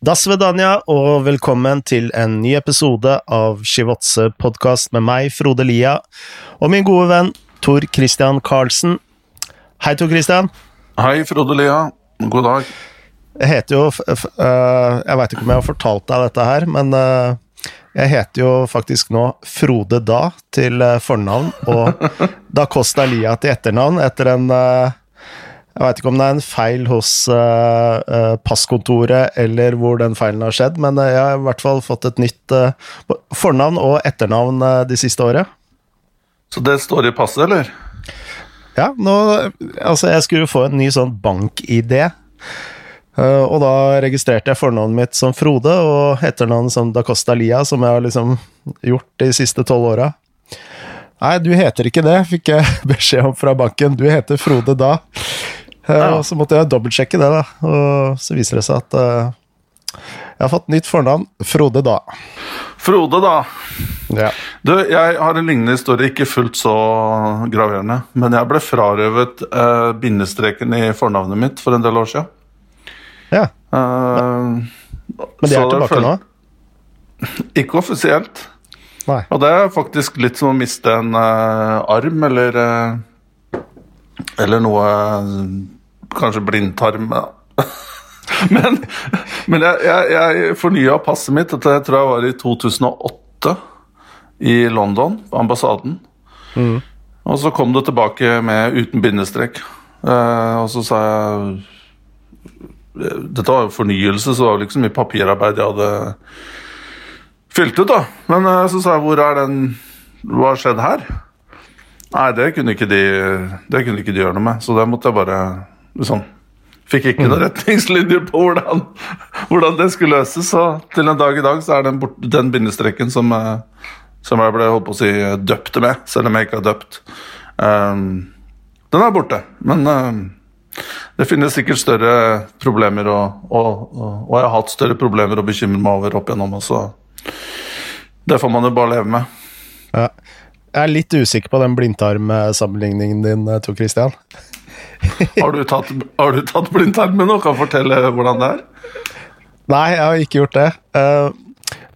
Da svedanja, og velkommen til en ny episode av Shivotse podkast med meg, Frode Lia, og min gode venn Tor Christian Karlsen. Hei, Tor Christian. Hei, Frode Lia. God dag. Jeg heter jo uh, Jeg veit ikke om jeg har fortalt deg dette her, men uh, jeg heter jo faktisk nå Frode Da til uh, fornavn, og Da Costa Lia til etternavn, etter en jeg veit ikke om det er en feil hos uh, uh, passkontoret, eller hvor den feilen har skjedd, men uh, jeg har i hvert fall fått et nytt fornavn og etternavn de siste året. Så det står i passet, eller? Ja, nå Altså, jeg skulle få en ny sånn bank-ID. og da registrerte jeg fornavnet mitt som Frode, og etternavnet som Da Costa Lia, som jeg har liksom gjort de siste tolv åra. Nei, du heter ikke det, fikk jeg beskjed om fra banken. Du heter Frode da. Ja. Og så måtte jeg dobbeltsjekke det, da. Og så viser det seg at uh, jeg har fått nytt fornavn. Frode Da. Frode, da. Ja. Du, jeg har en lignende historie, ikke fullt så graverende. Men jeg ble frarøvet uh, bindestreken i fornavnet mitt for en del år siden. Ja. Uh, men det er tilbake nå? Ikke offisielt. Nei. Og det er faktisk litt som å miste en uh, arm, eller eller noe Kanskje blindtarm. men, men jeg, jeg, jeg fornya passet mitt, dette tror jeg var i 2008, i London, på ambassaden. Mm. Og så kom det tilbake med uten bindestrek. Uh, og så sa jeg Dette var jo fornyelse, så det var liksom mye papirarbeid jeg hadde fylt ut, da. Men uh, så sa jeg hvor er den Hva har skjedd her? Nei, det kunne ikke de, det kunne ikke de gjøre noe med, så det måtte jeg bare liksom Fikk ikke noen mm. retningslinjer på hvordan, hvordan, det skulle løses. Så til en dag i dag så er den, bort, den bindestreken som, eh, som, jeg ble holdt på å si døpt med, selv om jeg ikke har døpt, um, den er borte. Men um, det finnes sikkert større problemer, og, og, og, og, jeg har hatt større problemer å bekymre meg over opp igjennom, så det får man jo bare leve med. Ja. Jeg er litt usikker på den blindtarmsammenligningen din, eh, Tor Christian. har, du tatt, har du tatt blindtarmen og kan fortelle hvordan det er? Nei, jeg har ikke gjort det. Eh,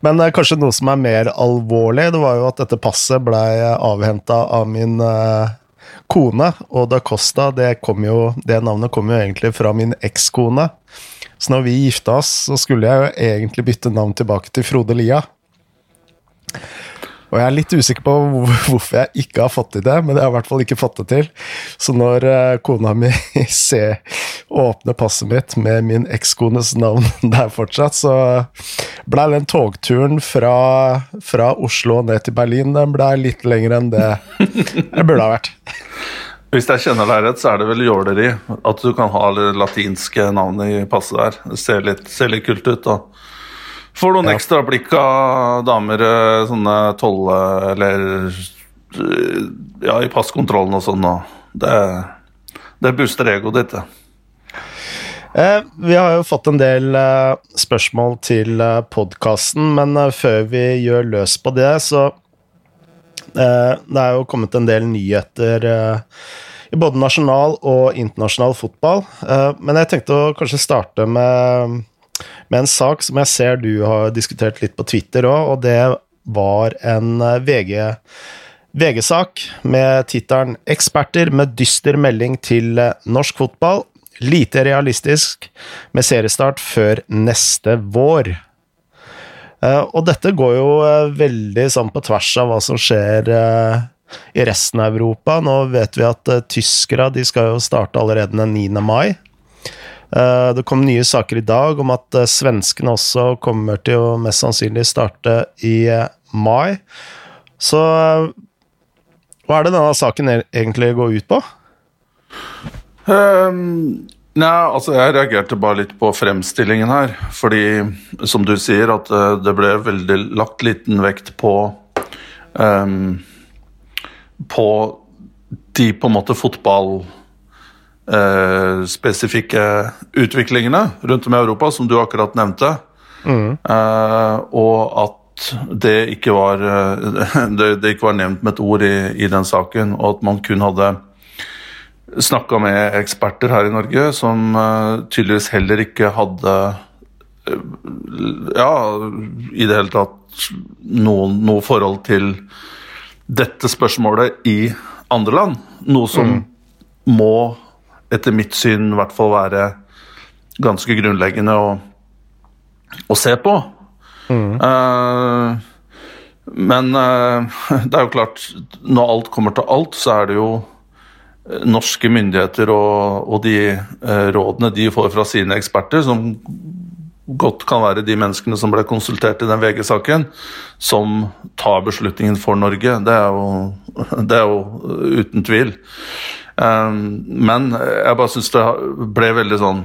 men kanskje noe som er mer alvorlig, det var jo at dette passet blei avhenta av min eh, kone. Og da Costa, det, jo, det navnet kom jo egentlig fra min ekskone. Så når vi gifta oss, så skulle jeg jo egentlig bytte navn tilbake til Frode Lia. Og jeg er litt usikker på hvorfor jeg ikke har fått til det, men jeg har i hvert fall ikke fått det til. Så når eh, kona mi ser åpne passet mitt med min ekskones navn der fortsatt, så blei den togturen fra, fra, Oslo ned til Berlin den ble litt lenger enn det det burde ha vært. Hvis jeg kjenner deg rett, så er det vel jåleri at du kan ha latinske navnet i passet der. Det ser litt, ser litt kult ut. da. Får noen ja. ekstra blikk av damer, eh, sånne tolle eller eh, Ja, i passkontrollen og sånn, og det, det booster egoet ditt, det. Eh, vi har jo fått en del eh, spørsmål til eh, podkasten, men eh, før vi gjør løs på det, så Det er jo kommet en del nyheter i både nasjonal og internasjonal fotball, men jeg tenkte å kanskje starte med med en sak som jeg ser du har diskutert litt på Twitter òg, og det var en eh, VG VG-sak med tittelen 'Eksperter med dyster melding til eh, norsk fotball'. Lite realistisk, med seriestart før neste vår. Eh, og dette går jo veldig sånn på tvers av hva som skjer i resten av Europa. Nå vet vi at tyskere skal jo starte allerede den 9. mai. Eh, det kom nye saker i dag om at eh, svenskene også kommer til å mest sannsynlig starte i eh, mai. Så hva er det denne saken e-, egentlig går ut på? Um, nei, altså jeg reagerte bare litt på fremstillingen her. Fordi, som du sier, at det ble veldig lagt liten vekt på um, På de på en måte fotball eh, spesifikke utviklingene rundt om i Europa, som du akkurat nevnte. Mm. Eh, og at det ikke, var, eh, det, det ikke var nevnt med et ord i, i, den saken, og at man kun hadde snakka med eksperter her i Norge som uh, tydeligvis heller ikke hadde ja, i det hele tatt noen, noe forhold til dette spørsmålet i andre land. Noe som mm. må, etter mitt syn, i hvert fall være ganske grunnleggende å, å se på. Mm. Uh, men uh, det er jo klart, når alt kommer til alt, så er det jo norske myndigheter og, og de uh, rådene de får fra sine eksperter, som godt kan være de menneskene som ble konsultert i den VG-saken, som tar beslutningen for Norge. Det er jo, det er jo uten tvil. Um, men jeg bare syns det ble veldig sånn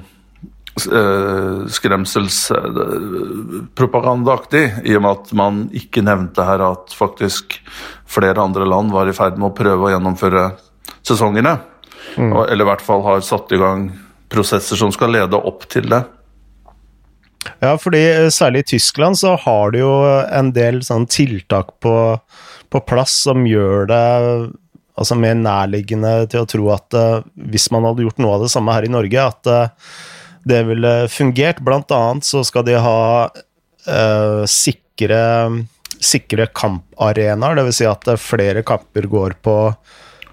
uh, skremselspropagandaaktig, i og med at man ikke nevnte her at faktisk flere andre land var i ferd med å prøve å gjennomføre sesongene. Mm. Eller i hvert fall har satt i gang prosesser som skal lede opp til det. Ja, fordi eh, særlig i Tyskland så har du jo en del sånn tiltak på, på plass som gjør det altså mer nærliggende til å tro at uh, hvis man hadde gjort noe av det samme her i Norge, at uh, det ville fungert. Blant annet så skal de ha uh, sikre, sikre kamparenaer, dvs. Si at flere kamper går på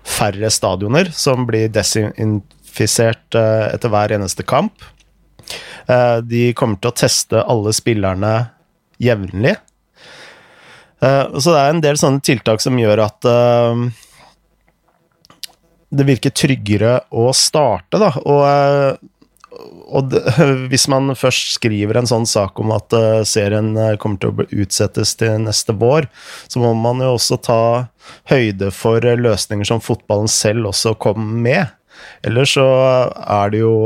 færre stadioner, som blir desinfisert etter hver eneste kamp. Uh, de kommer til å teste alle spillerne jevnlig. Eh, så det er en del sånne tiltak som gjør at eh, det virker tryggere å starte, da. Og, og det, hvis man først skriver en sånn sak om at serien kommer til å utsettes til neste vår, så må man jo også ta høyde for løsninger som fotballen selv også kommer med. Ellers så er det jo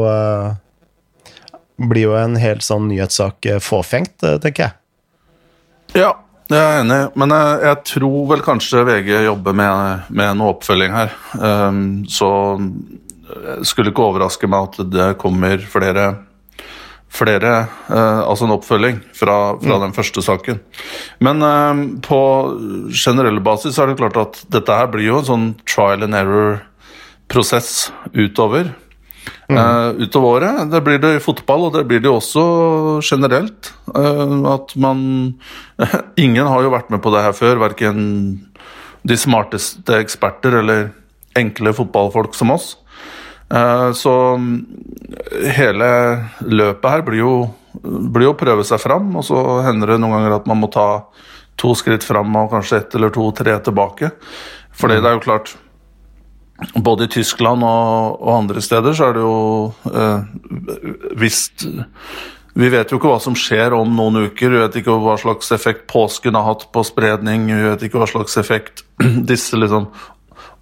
blir jo en helt sånn nyhetssak eh, fåfengt, eh, tenker jeg. Ja, jeg er enig, men jeg, jeg tror vel kanskje VG jobber med, med noe oppfølging her. Um, så jeg skulle ikke overraske meg at det kommer flere, flere uh, altså en oppfølging fra, fra mm. den første saken. Men um, på generell basis er det klart at dette her blir jo en sånn trial and error-prosess utover. Mm. Uh, utover året. Det blir det i fotball, og det blir det også generelt. Uh, at man Ingen har jo vært med på det her før, verken de smarteste eksperter eller enkle fotballfolk som oss. Uh, så hele løpet her blir jo, blir jo å prøve seg fram, og så hender det noen ganger at man må ta to skritt fram og kanskje ett eller to-tre tilbake. Fordi mm. det er jo klart både i Tyskland og, og, andre steder så er det jo eh, visst Vi vet jo ikke hva som skjer om noen uker. Vi vet ikke hva slags effekt påsken har hatt på spredning. Vi vet ikke hva slags effekt disse liksom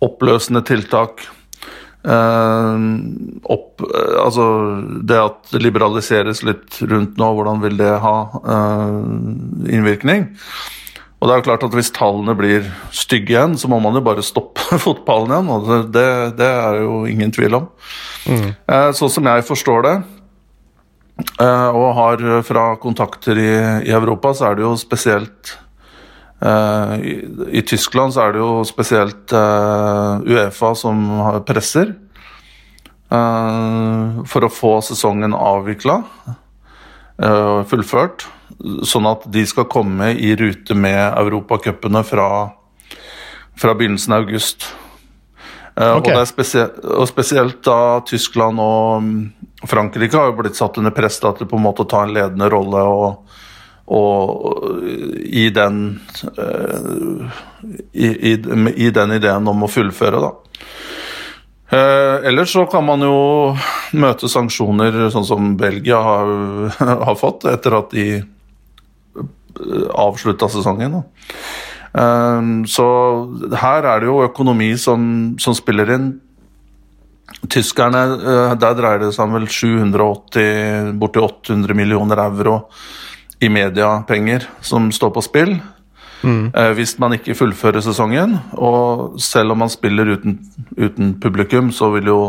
oppløsende tiltak eh, opp, eh, Altså det at det liberaliseres litt rundt nå, hvordan vil det ha eh, innvirkning? Og det er jo klart at Hvis tallene blir stygge igjen, så må man jo bare stoppe fotballen igjen. og Det, det er jo ingen tvil om. Mm. Sånn som jeg forstår det, eh, og har fra kontakter i, i Europa, så er det jo spesielt eh, i, i, Tyskland så er det jo spesielt Uefa som presser for å få sesongen avvikla, fullført sånn at de skal komme i rute med europacupene fra, fra begynnelsen av august. Uh, okay. og, spesielt, og, spesielt da Tyskland og mm, Frankrike har jo blitt satt under press til å på en måte ta en ledende rolle og, og i, den, uh, i, i, i, den ideen om å fullføre, da. Uh, ellers så kan man jo møte sanksjoner, sånn som Belgia har, har fått, etter at de avslutta sesongen. Um, så her er det jo økonomi som, som spiller inn. Tyskerne, uh, der dreier det seg om vel 780, borti 800 millioner euro i mediepenger som står på spill. Mm. Uh, hvis man ikke fullfører sesongen. Og selv om man spiller uten, uten publikum, så vil jo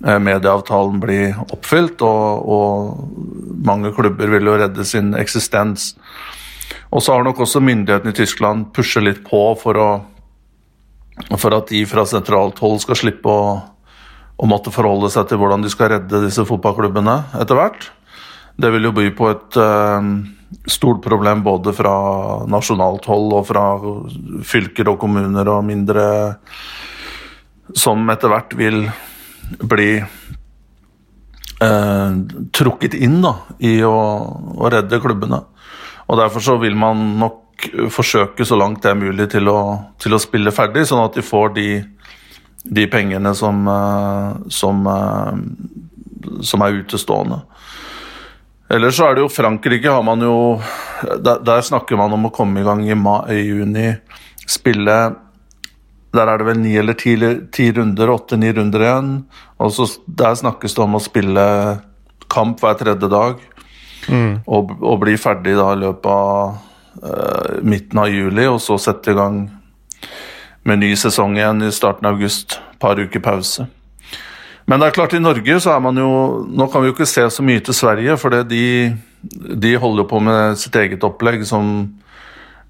medieavtalen bli oppfylt, og, og mange klubber vil jo redde sin eksistens. Og så har nok også myndighetene i Tyskland pushet litt på for, å, for at de fra sentralt hold skal slippe å, å, måtte forholde seg til hvordan de skal redde disse fotballklubbene etter hvert. det vil jo by på et uh, stort problem både fra nasjonalt hold og fra fylker og kommuner og mindre Som etter hvert vil bli eh, trukket inn da, i å, å, redde klubbene. Og Derfor så vil man nok forsøke så langt det er mulig til å, til å spille ferdig, sånn at de får de, de pengene som, uh, som, som er utestående. Ellers så er det jo Frankrike har man jo Der, der snakker man om å komme i gang i, i juni. Spille Der er det vel ni eller ti, ti runder, åtte-ni runder igjen. Og så Der snakkes det om å spille kamp hver tredje dag. Mm. Og, og, bli ferdig da i løpet av uh, midten av juli, og så sette i gang med ny sesong igjen i starten av august. Par uker pause. Men det er klart, i Norge så er man jo Nå kan vi jo ikke se så mye til Sverige, for de, de holder på med sitt eget opplegg som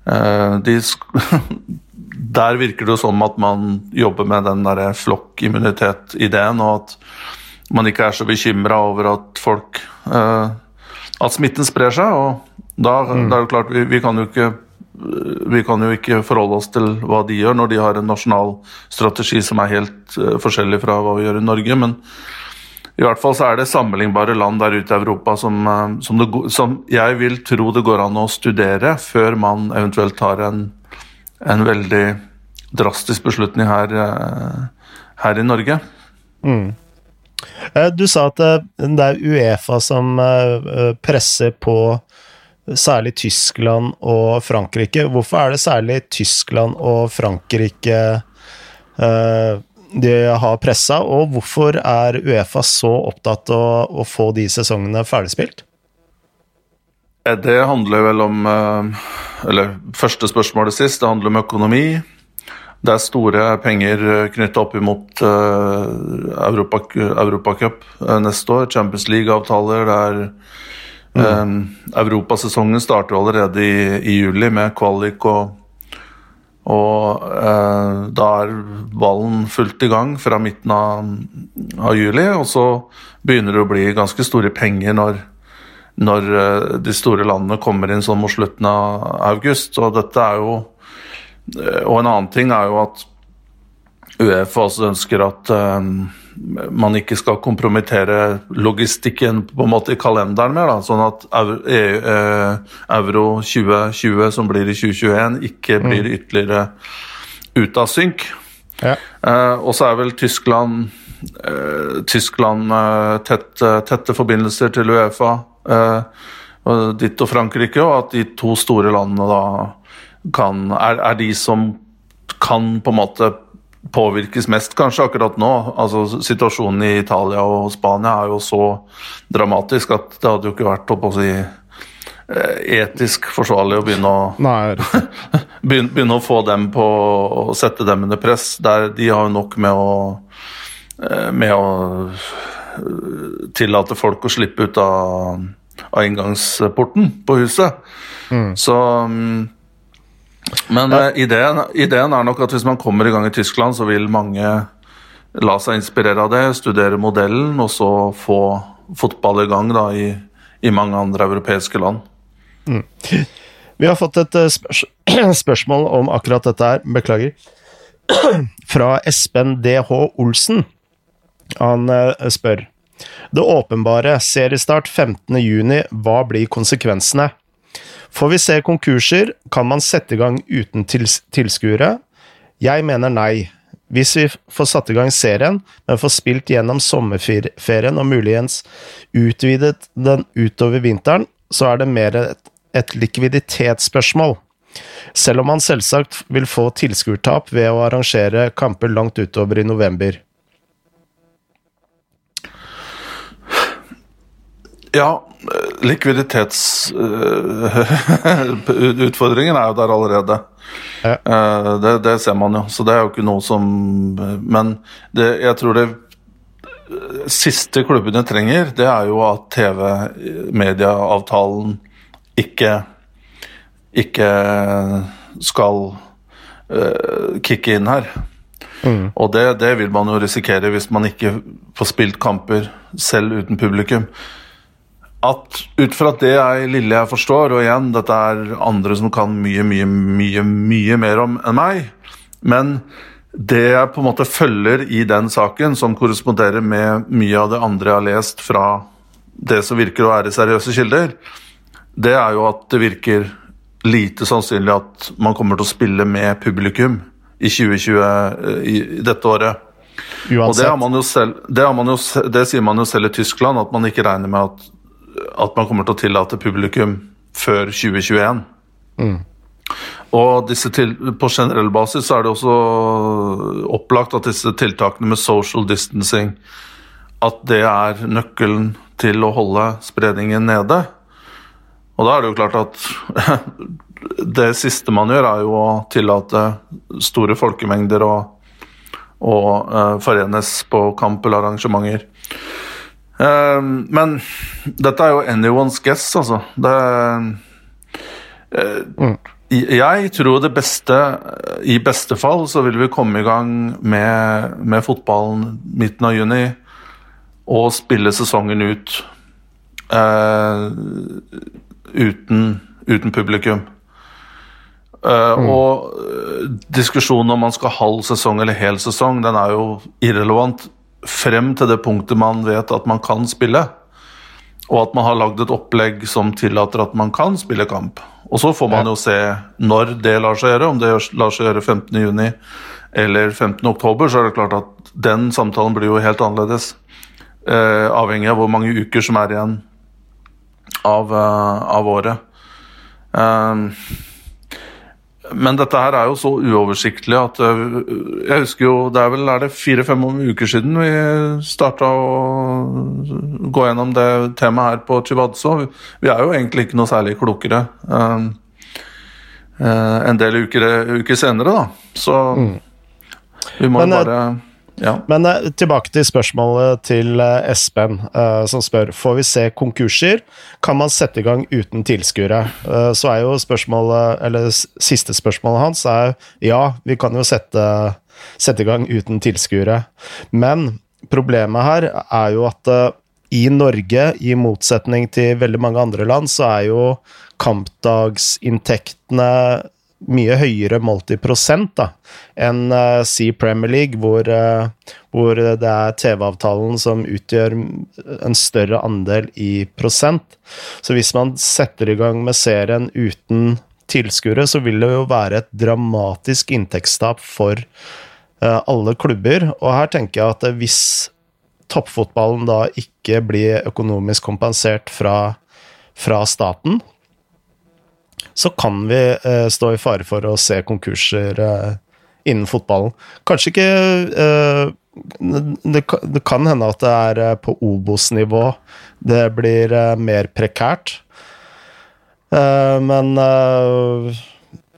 eh, de, Der virker det jo som at man jobber med den derre flokkimmunitet-ideen, og at man ikke er så bekymra over at folk eh, At smitten sprer seg. Og da, mm. det er det klart, vi, vi kan jo ikke vi kan jo ikke forholde oss til hva de gjør, når de har en nasjonal strategi som er helt uh, forskjellig fra hva vi gjør i Norge. Men i hvert fall så er det sammenlignbare land der ute i Europa som, uh, som, det, som, jeg vil tro det går an å studere før man eventuelt tar en, en veldig drastisk beslutning her, uh, her i Norge. Mm. Du sa at det er Uefa som presser på særlig Tyskland og Frankrike. Hvorfor er det særlig Tyskland og Frankrike de har pressa, og hvorfor er Uefa så opptatt av å få de sesongene ferdigspilt? Eh, det handler vel om eh, Eller første spørsmålet sist, det handler om økonomi. Det er store penger knytta opp imot Europacup Europa neste år. Champions League-avtaler. Det er Mm. Europasesongen starter allerede i, i, juli med kvalik, og, og uh, da er ballen fullt i gang fra midten av, av, juli. Og så begynner det å bli ganske store penger når, når uh, de store landene kommer inn sånn mot slutten av august. Og dette er jo uh, Og en annen ting er jo at Uefa også ønsker at man ikke skal kompromittere logistikken på en måte i kalenderen mer. Da, sånn at euro 2020, e, som blir i 2021, ikke mm. blir ytterligere ute av synk. Ja. Eh, og så er vel Tyskland eh, Tyskland eh, tette, tette, forbindelser til Uefa, eh, og ditt og Frankrike, og at de to store landene da kan, er, er de som kan på en måte påvirkes mest kanskje akkurat nå. Altså Situasjonen i Italia og Spania er jo så dramatisk at det hadde jo ikke vært å si, eh, etisk forsvarlig å begynne å begynne, begynne, å få dem på å sette dem under press. Der de har jo nok med å, eh, med å eh, tillate folk å slippe ut av, av inngangsporten på huset. Mm. Så mm, men ja. ideen, ideen, er nok at hvis man kommer i gang i Tyskland, så vil mange la seg inspirere av det, studere modellen, og så få fotball i gang da, i, i mange andre europeiske land. Mm. Vi har fått et eh, spørs spørsmål om akkurat dette her, beklager, fra Espen DH Olsen. Han uh, spør Det åpenbare, seriestart 15.6, hva blir konsekvensene? Får vi se konkurser, kan man sette i gang uten tils tilskuere? Jeg mener nei. Hvis vi får satt i gang serien, men får spilt gjennom sommerferien og muligens utvidet den utover vinteren, så er det mer et, et likviditetsspørsmål. Selv om man selvsagt vil få tilskuertap ved å arrangere kamper langt utover i november. Ja, likviditetsutfordringen er jo der allerede. Ja. Eh, det, det, ser man jo, så det er jo ikke noe som Men det, jeg tror det siste klubbene trenger, det er jo at TV-medieavtalen ikke ikke skal uh, kicke inn her. Mm. Og det, det, vil man jo risikere hvis man ikke får spilt kamper selv uten publikum. At ut fra det jeg, lille jeg forstår, og igjen, dette er andre som kan mye, mye, mye, mye mer om enn meg, men det jeg på en måte følger i den saken, som korresponderer med mye av det andre jeg har lest fra det som virker å være seriøse kilder, det er jo at det virker lite sannsynlig at man kommer til å spille med publikum i 2020 eh, i, dette året. Uansett. Og det, har man jo selv, det, har man jo, det sier man jo selv i Tyskland, at man ikke regner med at, at man kommer til å tillate publikum før 2021. Mm. Og disse til, på generell basis så er det også opplagt at disse tiltakene med social distancing at det er nøkkelen til å holde spredningen nede. Og da er det jo klart at det siste man gjør, er jo å tillate store folkemengder å, å uh, forenes på kamp eller arrangementer. Uh, men dette er jo anyone's guess, altså. Det uh, mm. Jeg tror det beste I beste fall så vil vi komme i gang med, med fotballen midten av juni og spille sesongen ut uten, uten publikum. Uh, mm. Og diskusjonen om man skal halv sesong eller hel sesong, den er jo irrelevant frem til det punktet man vet at man kan spille. Og at man har lagd et opplegg som tillater at man kan spille kamp. Og så får man jo se når det lar seg gjøre. Om det lar seg gjøre 15.6 eller 15.10, så er det klart at den samtalen blir jo helt annerledes. Eh, avhengig av hvor mange uker som er igjen av, uh, av året. Uh, men dette her er jo så uoversiktlig at jeg husker jo Det er vel fire-fem uker siden vi starta å gå gjennom det temaet her på Chivadso. Vi er jo egentlig ikke noe særlig klokere en del uker, uker senere, da. Så mm. vi må Men, bare ja. Men uh, tilbake til spørsmålet til uh, Espen, uh, som spør får vi se konkurser. Kan man sette i gang uten tilskuere? så er jo spørsmålet, eller siste spørsmålet hans er ja, vi kan jo sette, sette i gang uten tilskuere. Men problemet her er jo at i Norge, i motsetning til veldig mange andre land, så er jo kampdagsinntektene mye høyere multiprosent enn uh, si Premier League, hvor, uh, hvor det er TV-avtalen som utgjør en større andel i prosent. Så hvis man setter i gang med serien uten tilskuere, så vil det jo være et dramatisk inntektstap for uh, alle klubber. Og her tenker jeg at hvis toppfotballen da ikke blir økonomisk kompensert fra, fra staten, så kan vi eh, stå i fare for å se konkurser eh, innen fotballen. Kanskje ikke eh, det, det, kan hende at det er eh, på Obos-nivå det blir eh, mer prekært. Eh, men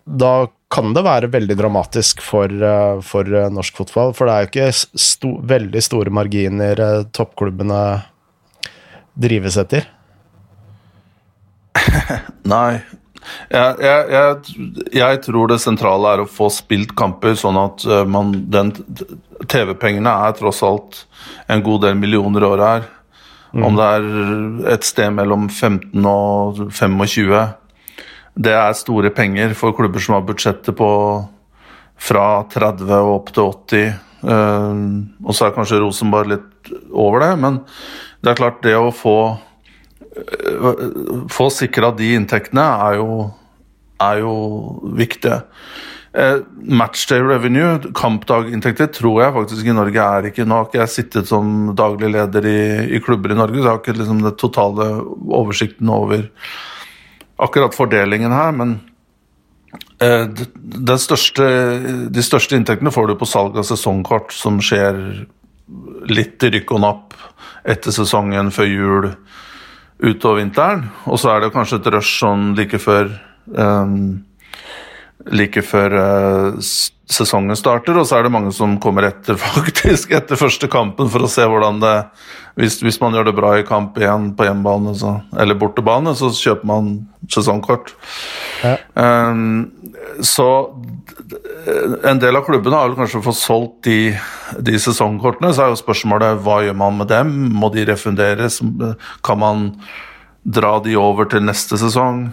da kan det være veldig dramatisk for, for norsk fotball. For det er jo ikke sto, veldig store marginer toppklubbene drives etter. Nei, jeg, jeg, jeg, jeg, tror det sentrale er å få spilt kamper, sånn at uh, man den TV-pengene er tross alt en god del millioner i året her. Mm. Om det er et sted mellom 15 og 25. Det er store penger for klubber som har budsjettet på fra 30 og opp til 80. Uh, eh, og så er kanskje Rosenborg litt over det, men det er klart, det å få få sikra de inntektene er jo, er jo viktige. Eh, matchday revenue, kampdaginntekter, tror jeg faktisk i Norge er ikke Nå har ikke sittet som daglig leder i, i klubber i Norge, så jeg har ikke liksom den totale oversikten over akkurat fordelingen her, men eh, største, de største inntektene får du på salg av sesongkort, som skjer litt i rykk og napp etter sesongen, før jul utover vinteren. Og så er det kanskje et rush sånn like før um, like før uh, sesongen starter, og så er det mange som kommer etter faktisk etter første kampen for å se hvordan det Hvis, hvis man gjør det bra i kamp igjen på hjemmebane så, eller bortebane, så kjøper man sesongkort. Um, så en del av klubbene har vel kanskje fått solgt de, de, sesongkortene. Så er jo spørsmålet hva gjør man med dem? Må de refunderes? Kan man dra de over til neste sesong?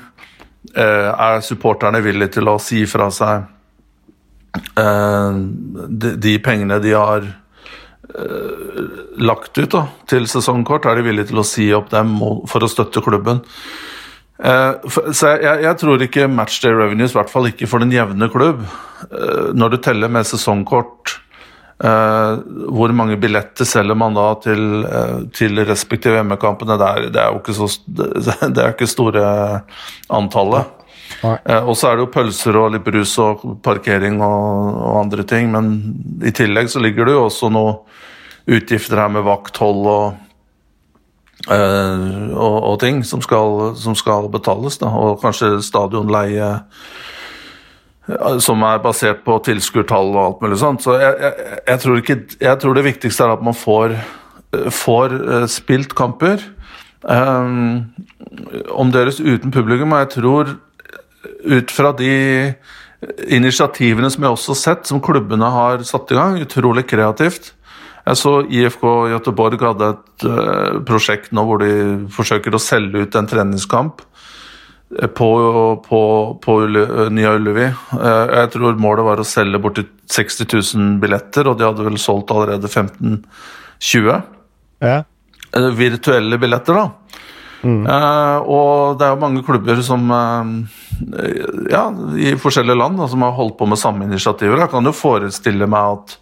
Uh, er supporterne villige til å si fra seg uh, de, de, pengene de har uh, lagt ut da, til sesongkort? Er de villige til å si opp dem for å støtte klubben? Eh, så jeg, jeg, tror ikke matchday revenues, i hvert fall ikke for den jevne klubb. Eh, når du teller med sesongkort Uh, hvor mange billetter selger man da til, til respektive hjemmekampene? Det, det, er jo ikke så Det er ikke store antallet. Og så er det jo pølser og litt brus og parkering og, og, andre ting. Men i tillegg så ligger det jo også noe utgifter her med vakthold og, og, og ting som skal, som skal betales. Da. Og kanskje stadionleie som er basert på tilskuertall og alt mulig sånt. Så jeg, jeg, jeg, tror ikke, jeg, tror det viktigste er at man får, får eh, spilt kamper. Um, om deres uten publikum, og jeg tror ut fra de initiativene som jeg også har sett, som klubbene har satt i gang, utrolig kreativt. Jeg så IFK Göteborg hadde et uh, prosjekt nå hvor de forsøker å selge ut en treningskamp på, på, på Nya Ullevi. Eh, jeg tror målet var å selge borti 60 000 billetter, og de hadde vel solgt allerede 15-20. Ja. Eh, virtuelle billetter, da. Mm. Uh, og det er jo mange klubber som uh, ja, i forskjellige land da, som har holdt på med samme initiativer. Jeg kan jo forestille meg at,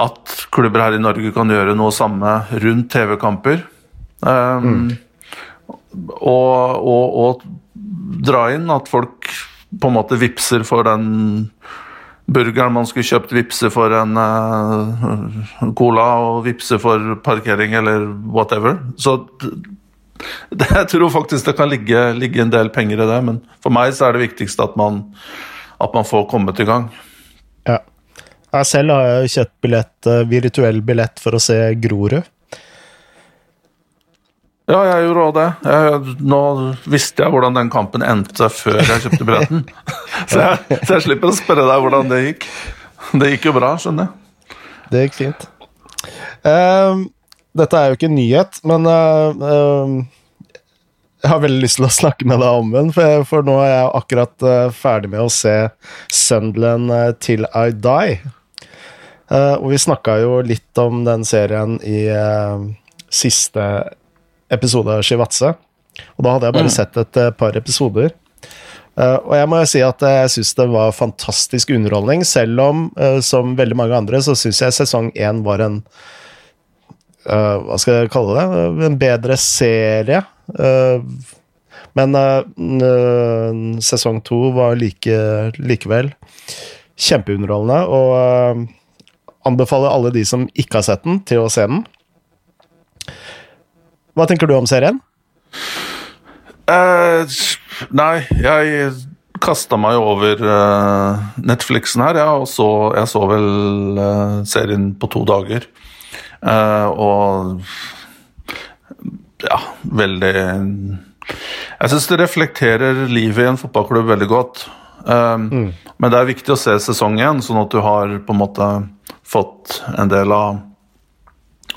at klubber her i Norge kan gjøre noe samme rundt TV-kamper. Um, mm. og, og, og, dra inn. At folk på en måte vipser for den burgeren man skulle kjøpt, vipser for en uh, cola og vipser for parkering eller whatever. Så det, jeg tror faktisk det kan ligge, ligge, en del penger i det, men for meg så er det viktigste at man, at man får kommet i gang. Jeg selv har jeg kjøpt billett, uh, virtuell billett for å se Grorud. Ja, jeg gjorde òg det. Jeg, nå visste jeg hvordan den kampen endte før jeg kjøpte billetten. så, jeg, så, jeg, slipper å spørre deg hvordan det gikk. Det gikk jo bra, skjønner jeg. Det gikk fint. Uh, dette er jo ikke en nyhet, men uh, uh, jeg har veldig lyst til å snakke med deg om den, for, for nå er jeg akkurat eh, ferdig med å se Sunderland til I Die. Og vi snakka jo litt om den serien i siste episode av Shivatse. Og da hadde jeg bare mm. sett et uh, par episoder. Uh, og jeg må jo si at jeg syns det var fantastisk underholdning, selv om, uh, som veldig mange andre, så syns jeg sesong én var en Hva skal jeg kalle det? En bedre serie. men sesong to var like, likevel kjempeunderholdende, og anbefaler alle de som ikke har sett den, til å se den. Hva tenker du om serien? Uh, nei, jeg kasta meg over uh, Netflixen her, ja, og så, jeg så vel uh, serien på to dager. og ja, veldig Jeg syns det reflekterer livet i en fotballklubb veldig godt. Mm. Men det er viktig å se sesong én, sånn at du har på en måte fått en del av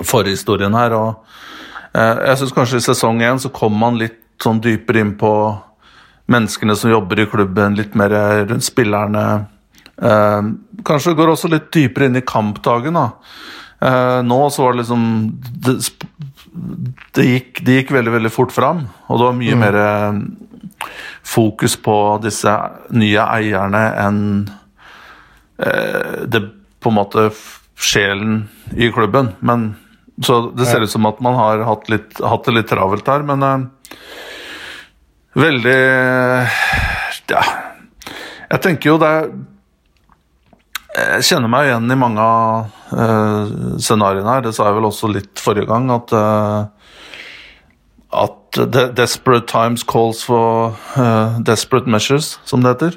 forhistorien her. og Eh, jeg syns kanskje i sesong én så kom man litt sånn dypere inn på menneskene som jobber i klubben, litt mer rundt spillerne. Eh, kanskje går også litt dypere inn i kampdagen. da. Eh, nå så var det liksom Det, det, gikk, det gikk, veldig, veldig fort fram, og det var mye mm. mer fokus på disse nye eierne enn det på en måte sjelen i klubben. Men så det ser ut som at man har hatt, litt, hatt det litt travelt her, men uh, veldig Ja. Jeg tenker jo det Jeg kjenner meg igjen i mange av uh, scenarioene her. Det sa jeg vel også litt forrige gang, at uh, at desperate times calls for desperate measures, som det heter.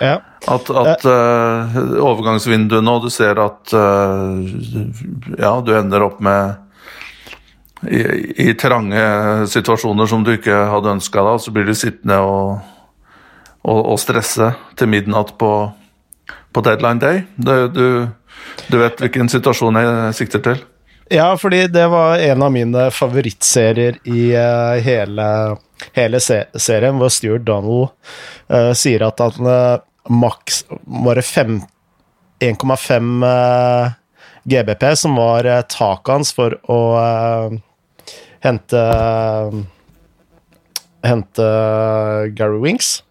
Ja. At, at uh, overgangsvinduene, og du ser at uh, ja, du ender opp med i, i, trange situasjoner som du ikke hadde ønska deg, så blir du sittende og, og, og stresse til midnatt på, på deadline day. Det, du, du, vet hvilken situasjon jeg sikter til? Ja, fordi det var en av mine favorittserier i uh, hele, hele se serien, hvor Stuart Donald uh, sier at han uh, maks bare 1,5 GBP, som var taket hans for å hente Hente Gary Winks.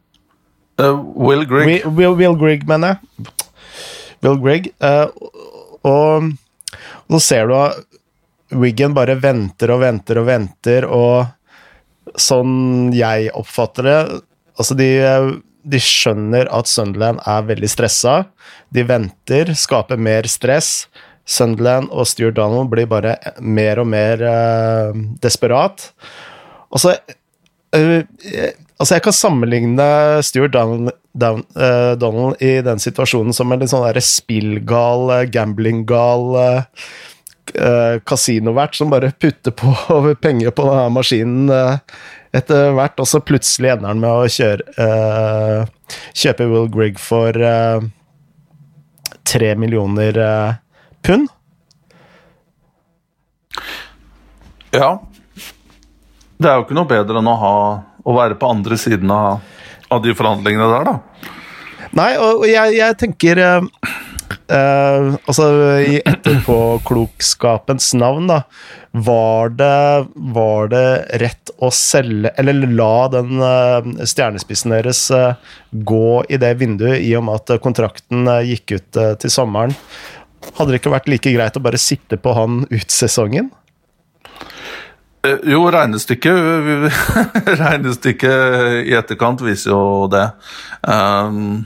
Will Grigg. Will, Will Grigg, mener jeg. Will Grigg. og nå ser du at Wiggen bare venter og venter og venter, og sånn jeg oppfatter det Altså, de, de skjønner at Sunderland er veldig stressa. De venter, skaper mer stress. Sunderland og Stuart Donald blir bare mer og mer uh, desperat. Og så uh, Altså, jeg kan sammenligne Stuart Donald, Down, uh, Donald i den situasjonen som en litt sånn spillgal, gamblinggal uh, kasinovert som bare putter på penger på denne maskinen uh, etter hvert, og så plutselig ender han med å kjøre, uh, kjøpe Will Grigg for tre millioner pund. Ja. Det er jo ikke noe bedre enn å, ha, å være på andre siden av, av de forhandlingene der, da. Nei, og jeg, jeg tenker Uh, altså, i etterpåklokskapens navn, da, var det, var det rett å selge Eller la den uh, stjernespissen deres uh, gå i det vinduet, i og med at kontrakten gikk ut til sommeren? Hadde det ikke vært like greit å bare sitte på han ut sesongen? Jo, regnestykket Regnestykket i etterkant viser jo det. Um,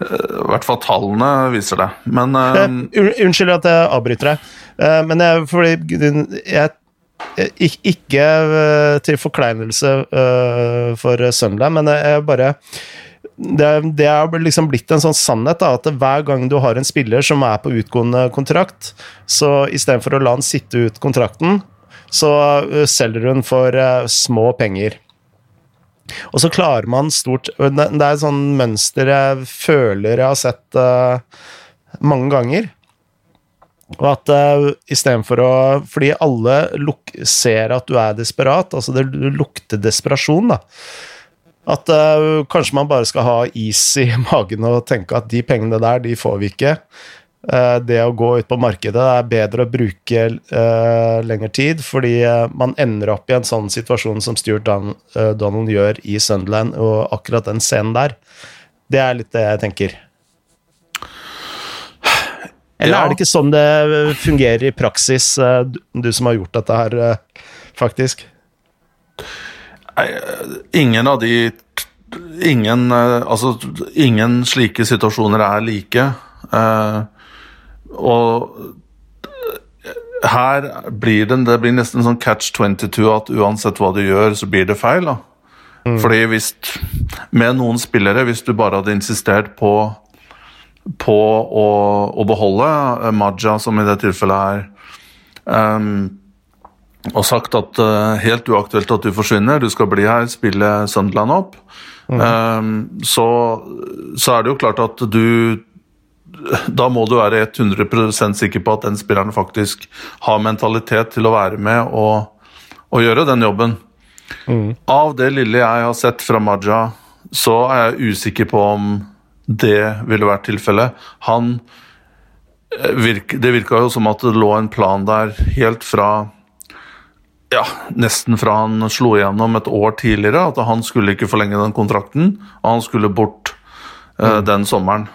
i hvert fall tallene viser det. Men uh, Unnskyld at jeg avbryter deg, uh, men jeg, fordi jeg, Ikke uh, til forkleinelse for Sunderland, men jeg bare det, det er liksom blitt en sånn sannhet da, at hver gang du har en spiller som er på utgående kontrakt, så istedenfor å la han sitte ut kontrakten, så selger hun for små penger. Og så klarer man stort Det er et sånn mønster jeg føler jeg har sett uh, mange ganger. Og at uh, istedenfor å Fordi alle ser at du er desperat. Altså, det lukter desperasjon, da. At uh, kanskje man bare skal ha is i magen og tenke at de pengene der, de får vi ikke. Eh, det å gå ut på markedet er bedre å bruke uh, lengre tid, fordi uh, man ender opp i en sånn situasjon som Stuart Don uh, Donald gjør i Sunderland, og akkurat den scenen der. Det er litt det jeg tenker. Eller ja. er det ikke sånn det fungerer i praksis, du, du som har gjort dette her, faktisk? Ingen av de Ingen, altså, ingen slike situasjoner er like. Uh, og her blir det, det blir nesten sånn catch 22 at uansett hva du gjør, så blir det feil. da. Mm. Fordi hvis Med noen spillere, hvis du bare hadde insistert på, på å, å, beholde uh, Maja, som i det tilfellet er, um, og sagt at uh, helt uaktuelt at du forsvinner, du skal bli her, spille Sunderland opp, mm. um, så, så er det jo klart at du da må du være 100% sikker på at den spilleren faktisk har mentalitet til å være med og, og gjøre den jobben. Mm. Av det lille jeg har sett fra Maja, så er jeg usikker på om det ville vært tilfellet. Han eh, virk, Det virka jo som at det lå en plan der helt fra ja, nesten fra han slo igjennom et år tidligere, at han skulle ikke forlenge den kontrakten, og han skulle bort uh, den sommeren.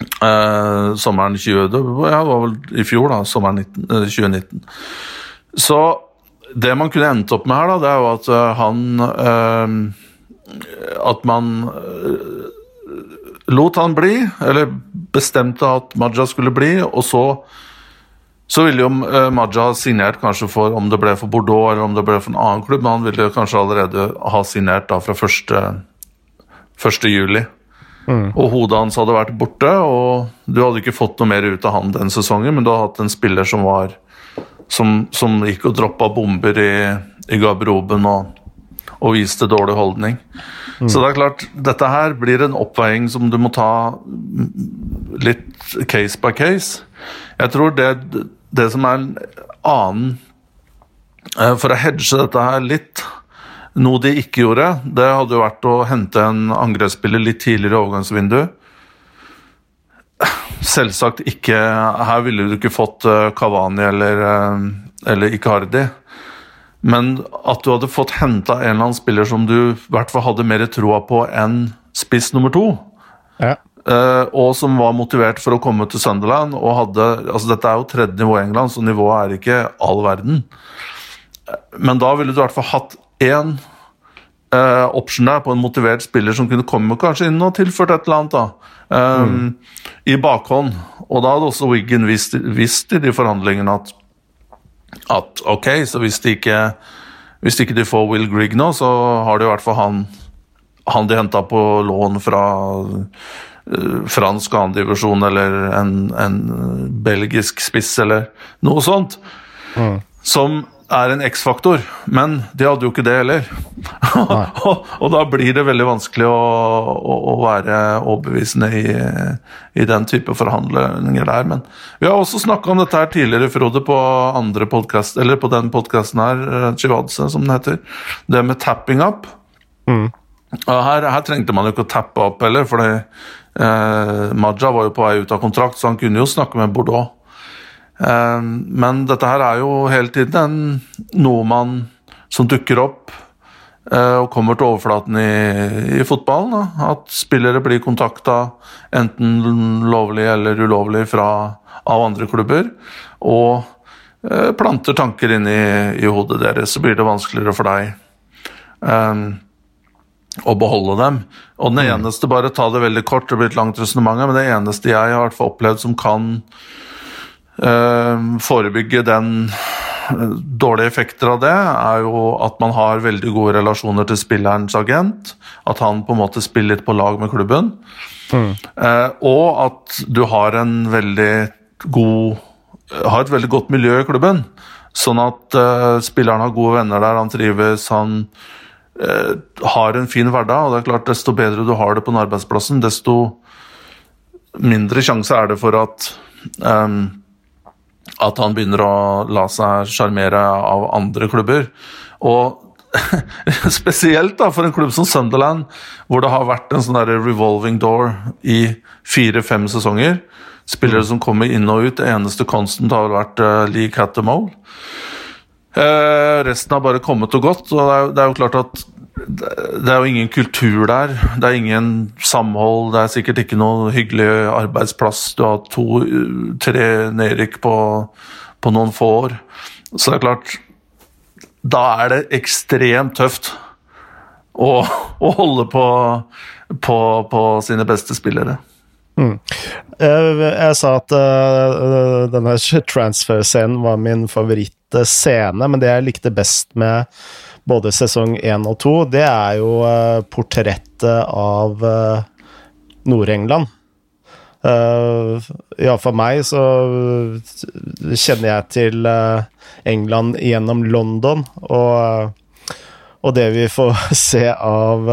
Eh, sommeren 20, det var vel i fjor, da, sommeren 19, eh, 2019. Så det man kunne endt opp med her, da, det er jo at uh, han uh, At man uh, lot han bli, eller bestemte at Maja skulle bli, og så så ville jo Maja ha signert kanskje for om det ble for Bordeaux eller om det ble for en annen klubb, men han ville kanskje allerede ha signert da fra 1. 1. juli. Mm. Og hodet hans hadde vært borte, og du hadde ikke fått noe mer ut av han den sesongen, men du hadde hatt en spiller som var som, som gikk og droppa bomber i, i garderoben og, og, viste dårlig holdning. Mm. Så det er klart, dette her blir en oppveiing som du må ta litt case by case. Jeg tror det det som er en annen eh, For å hedge dette her litt Noe de ikke gjorde, det hadde jo vært å hente en angrepsspiller litt tidligere i overgangsvinduet. Selvsagt ikke Her ville du ikke fått Kavani eller, eller Icardi. Men at du hadde fått henta en eller annen spiller som du i hvert fall hadde mer troa på enn spiss nummer to, Ja. eh, og som var motivert for å komme til Sunderland og hadde altså Dette er jo tredje nivå i England, så nivået er ikke all verden. Men da ville du i hvert fall hatt én uh, option der på en motivert spiller som kunne komme kanskje inn og tilført et eller annet. da, eh, I bakhånd. Og da hadde også Wiggen visst, visst i de forhandlingene at at ok, så hvis de ikke, hvis ikke de får Will Grigg nå, så har de i hvert fall han, han de henta på lån fra eh, fransk andredivisjon eller en, en belgisk spiss eller noe sånt. Som er en X-faktor, men de hadde jo ikke det heller. og, og da blir det veldig vanskelig å, å, å være overbevisende i, i den type forhandlinger der. Men vi har også snakka om dette her tidligere, Frode, på andre podcast, eller på den podkasten her, eh, Chivadze, som den heter. Det med tapping up. Mm. her, her trengte man jo ikke å tappe opp heller, for eh, Maja var jo på vei ut av kontrakt, så han kunne jo snakke med Bordeaux. Eh, men dette her er jo hele tiden en, noe man som dukker opp eh, og kommer til overflaten i, i fotballen. Da. At spillere blir kontakta enten lovlig eller ulovlig fra, av andre klubber. Og eh, planter tanker inn i, i hodet deres, så blir det vanskeligere for deg eh, å beholde dem. Og den eneste, bare ta det veldig kort, det blir et langt resonnement, men det eneste jeg har opplevd som kan forebygge den eh, dårlige effekter av det, er jo at man har veldig gode relasjoner til spillerens agent. At han på en måte spiller litt på lag med klubben. Eh, og at du har en veldig god har et veldig godt miljø i klubben. Sånn at eh, spilleren har gode venner der, han trives, han eh, har en fin hverdag. Og det er klart, desto bedre du har det på den arbeidsplassen, desto mindre sjanse er det for at ehm, at han begynner å la seg sjarmere av andre klubber. Og spesielt da for en klubb som Sunderland, hvor det har vært en sånn revolving door i fire-fem sesonger. Spillere som kommer inn og ut. Det eneste constant har vært uh, Lee Cattermole. Eh, resten har bare kommet og gått, og det er jo klart at det er jo ingen kultur der. Det er ingen samhold. Det er sikkert ikke noe hyggelig arbeidsplass. Du har to, tre nedrykk på, på noen få år. Så det er klart Da er det ekstremt tøft å, å holde på, på, på sine beste spillere. Eh, Jeg sa at uh, denne transfer-scenen var min favorittscene, men det jeg likte best med både sesong én og to, det er jo uh, portrettet av uh, Nord-England. Uh, ja, for meg så kjenner jeg til England gjennom London, og, og det vi får se av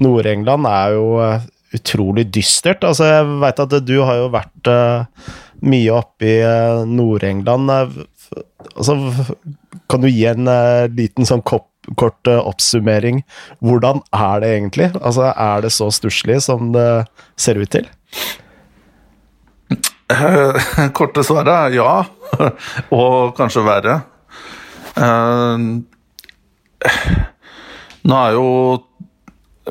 Nord-England, er jo utrolig dystert. Altså, jeg veit at du har jo vært uh, mye oppe i uh, Nord-England. Eh, altså, kan du gi en uh, liten sånn kopp, kort oppsummering? Hvordan er det egentlig? Altså, er det så stusslig som det ser ut til? Korte svaret er ja, og kanskje verre. Nå er jo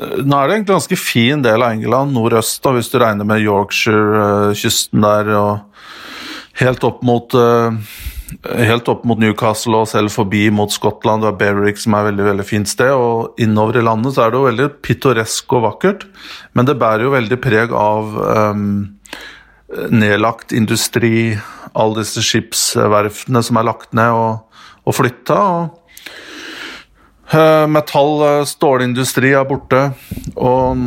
Nå er det en ganske fin del av England, nordøst, da, hvis du regner med Yorkshire-kysten der, og helt opp mot eh, Helt opp mot Newcastle og selv forbi mot Skottland. Du har Berwick, som er et veldig, veldig fint sted. Og innover i landet så er det jo veldig pittoresk og vakkert, men det bærer jo veldig preg av um, nedlagt industri, alle disse skipsverftene som er lagt ned og, og flytta. Og, eh, metall, eh, stålindustri er borte. Og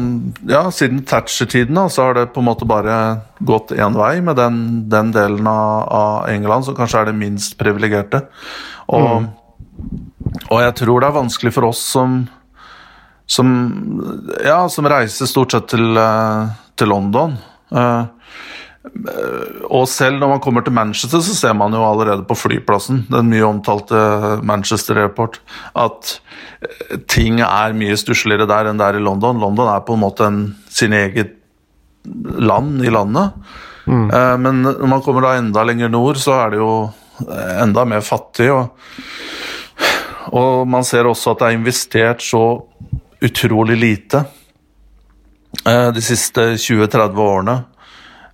ja, siden Thatcher-tiden så har det på en måte bare gått én vei med den, den delen av, av England som kanskje er det minst privilegerte. Og, og jeg tror det er vanskelig for oss som som, ja, som reiser stort sett til, eh, til London. Eh, og selv når man kommer til Manchester, så ser man jo allerede på flyplassen, den mye omtalte Manchester Airport, at eh, ting er mye stussligere der enn det er i London. London er på en måte en, sin eget land i landet. Mm. Eh, men når man kommer da enda lenger nord, så er det jo enda mer fattig. Og, og man ser også at det er investert så utrolig lite eh, de siste 20-30 årene.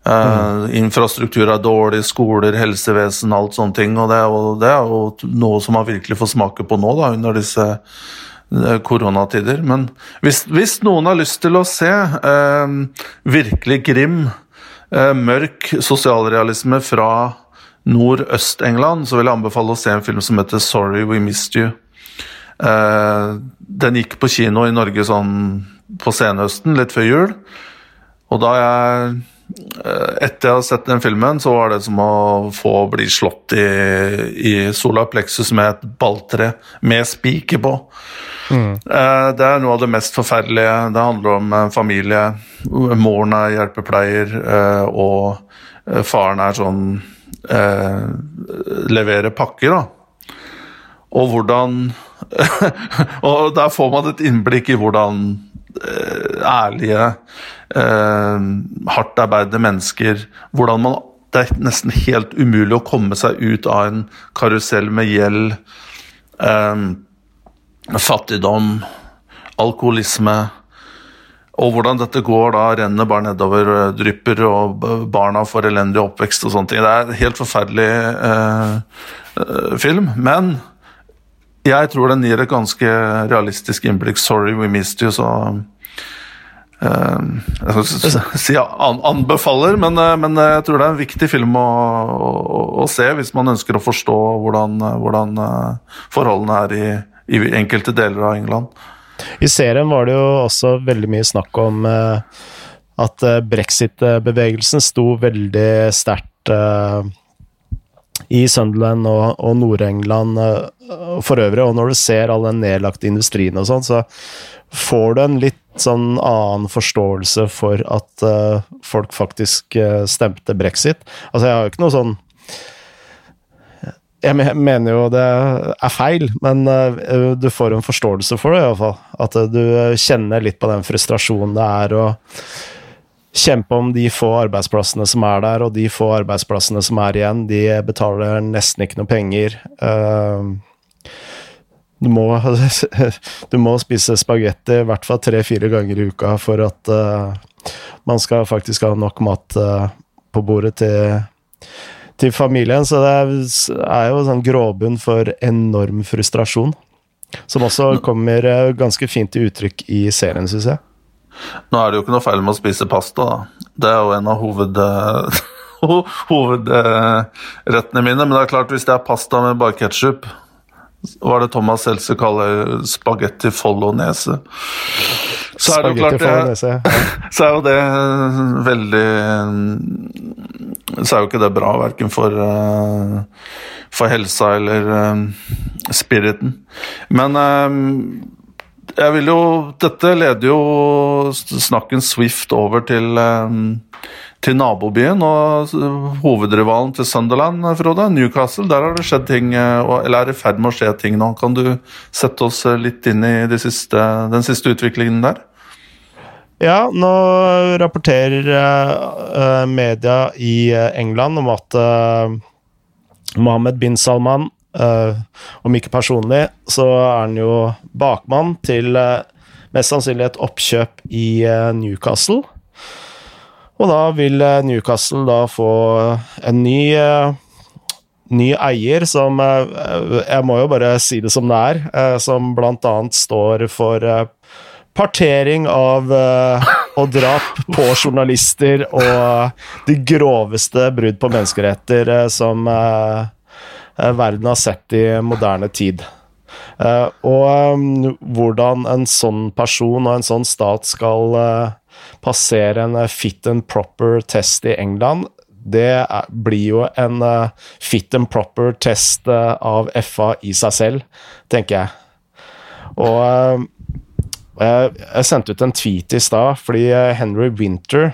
Uh, infrastruktur er dårlig, skoler, helsevesen, alt sånne ting. Og det er, jo, det er jo noe som man virkelig får smake på nå, da, under disse uh, koronatider. Men hvis, hvis, noen har lyst til å se uh, virkelig grim, mørk sosialrealisme fra nordøst-England, så vil jeg anbefale å se en film som heter 'Sorry We Missed You'. den gikk på kino i Norge sånn på senhøsten, litt før jul. Og da jeg Eh, etter jeg har sett den filmen, så var det som å få bli slått i, i sola plexus med et balltre med spiker på. Mm. Eh, det er noe av det mest forferdelige. Det handler om familie. Moren er hjelpepleier, eh, og faren er sånn Leverer pakker, da. Og hvordan Og der får man et innblikk i hvordan ærlige eh, hardt arbeidende mennesker. Hvordan man Det er nesten helt umulig å komme seg ut av en karusell med gjeld, eh, fattigdom, alkoholisme. Og hvordan dette går, da renner bare nedover, eh, drypper, og barna får elendig oppvekst og sånne ting. Det er en helt forferdelig eh, eh, film. Men jeg tror den gir et ganske realistisk innblikk. 'Sorry we missed you', så Uh, jeg skal si anbefaler, men, eh, men, jeg tror det er en viktig film å, å, å se hvis man ønsker å forstå hvordan, hvordan eh, forholdene er i, i, enkelte deler av England. I serien var det jo også veldig mye snakk om at brexit-bevegelsen sto veldig sterkt i Sunderland og, og Nord-England for øvrig, og når du ser all den nedlagte industrien og sånn, så får du en litt sånn annen forståelse for at uh, folk faktisk uh, stemte brexit. Altså, jeg har jo ikke noe sånn Jeg mener jo det er feil, men du får en forståelse for det, iallfall. At du kjenner litt på den frustrasjonen det er å kjempe om de få arbeidsplassene som er der, og de få arbeidsplassene som er igjen. De betaler nesten ikke noe penger. Uh, du må, du må spise spagetti i hvert fall tre-fire ganger i uka for at uh, man skal faktisk ha nok mat uh, på bordet til, til, familien. Så det er, jo sånn gråbunn for enorm frustrasjon. Som også kommer uh, ganske fint til uttrykk i serien, syns jeg. Nå er det jo ikke noe feil med å spise pasta, da. Det er jo en av hoved... hovedrettene mine, men det er klart hvis det er pasta med bare ketsjup hva er det Thomas Seltzer kaller spagetti follonese. Så er det jo klart det, Så er jo det veldig Så er jo ikke det bra, verken for, eh, for helsa eller eh, spiriten. Men eh, jeg vil jo Dette leder jo snakken Swift over til til nabobyen og hovedrivalen til Sunderland, Frode, Newcastle. Der har det skjedd ting, eh, eller er i ferd med å skje ting nå. Kan du sette oss eh, litt inn i de siste, den siste utviklingen der? Ja, nå rapporterer media i England om at Mohammed bin Salman, uh, om ikke personlig, så er han jo bakmann til mest sannsynlig et oppkjøp i Newcastle. Og da vil Newcastle da få en ny, ny eier som Jeg må jo bare si det som det er, som blant annet står for partering av og drap på journalister og de groveste brudd på menneskeretter som verden har sett i moderne tid. Og hvordan en sånn person og en sånn stat skal passere en eh, fit and proper test i England, det blir jo en eh, fit and proper test eh, av FA i seg selv, tenker jeg. Og jeg, sendte ut en tweet i stad fordi Henry Winter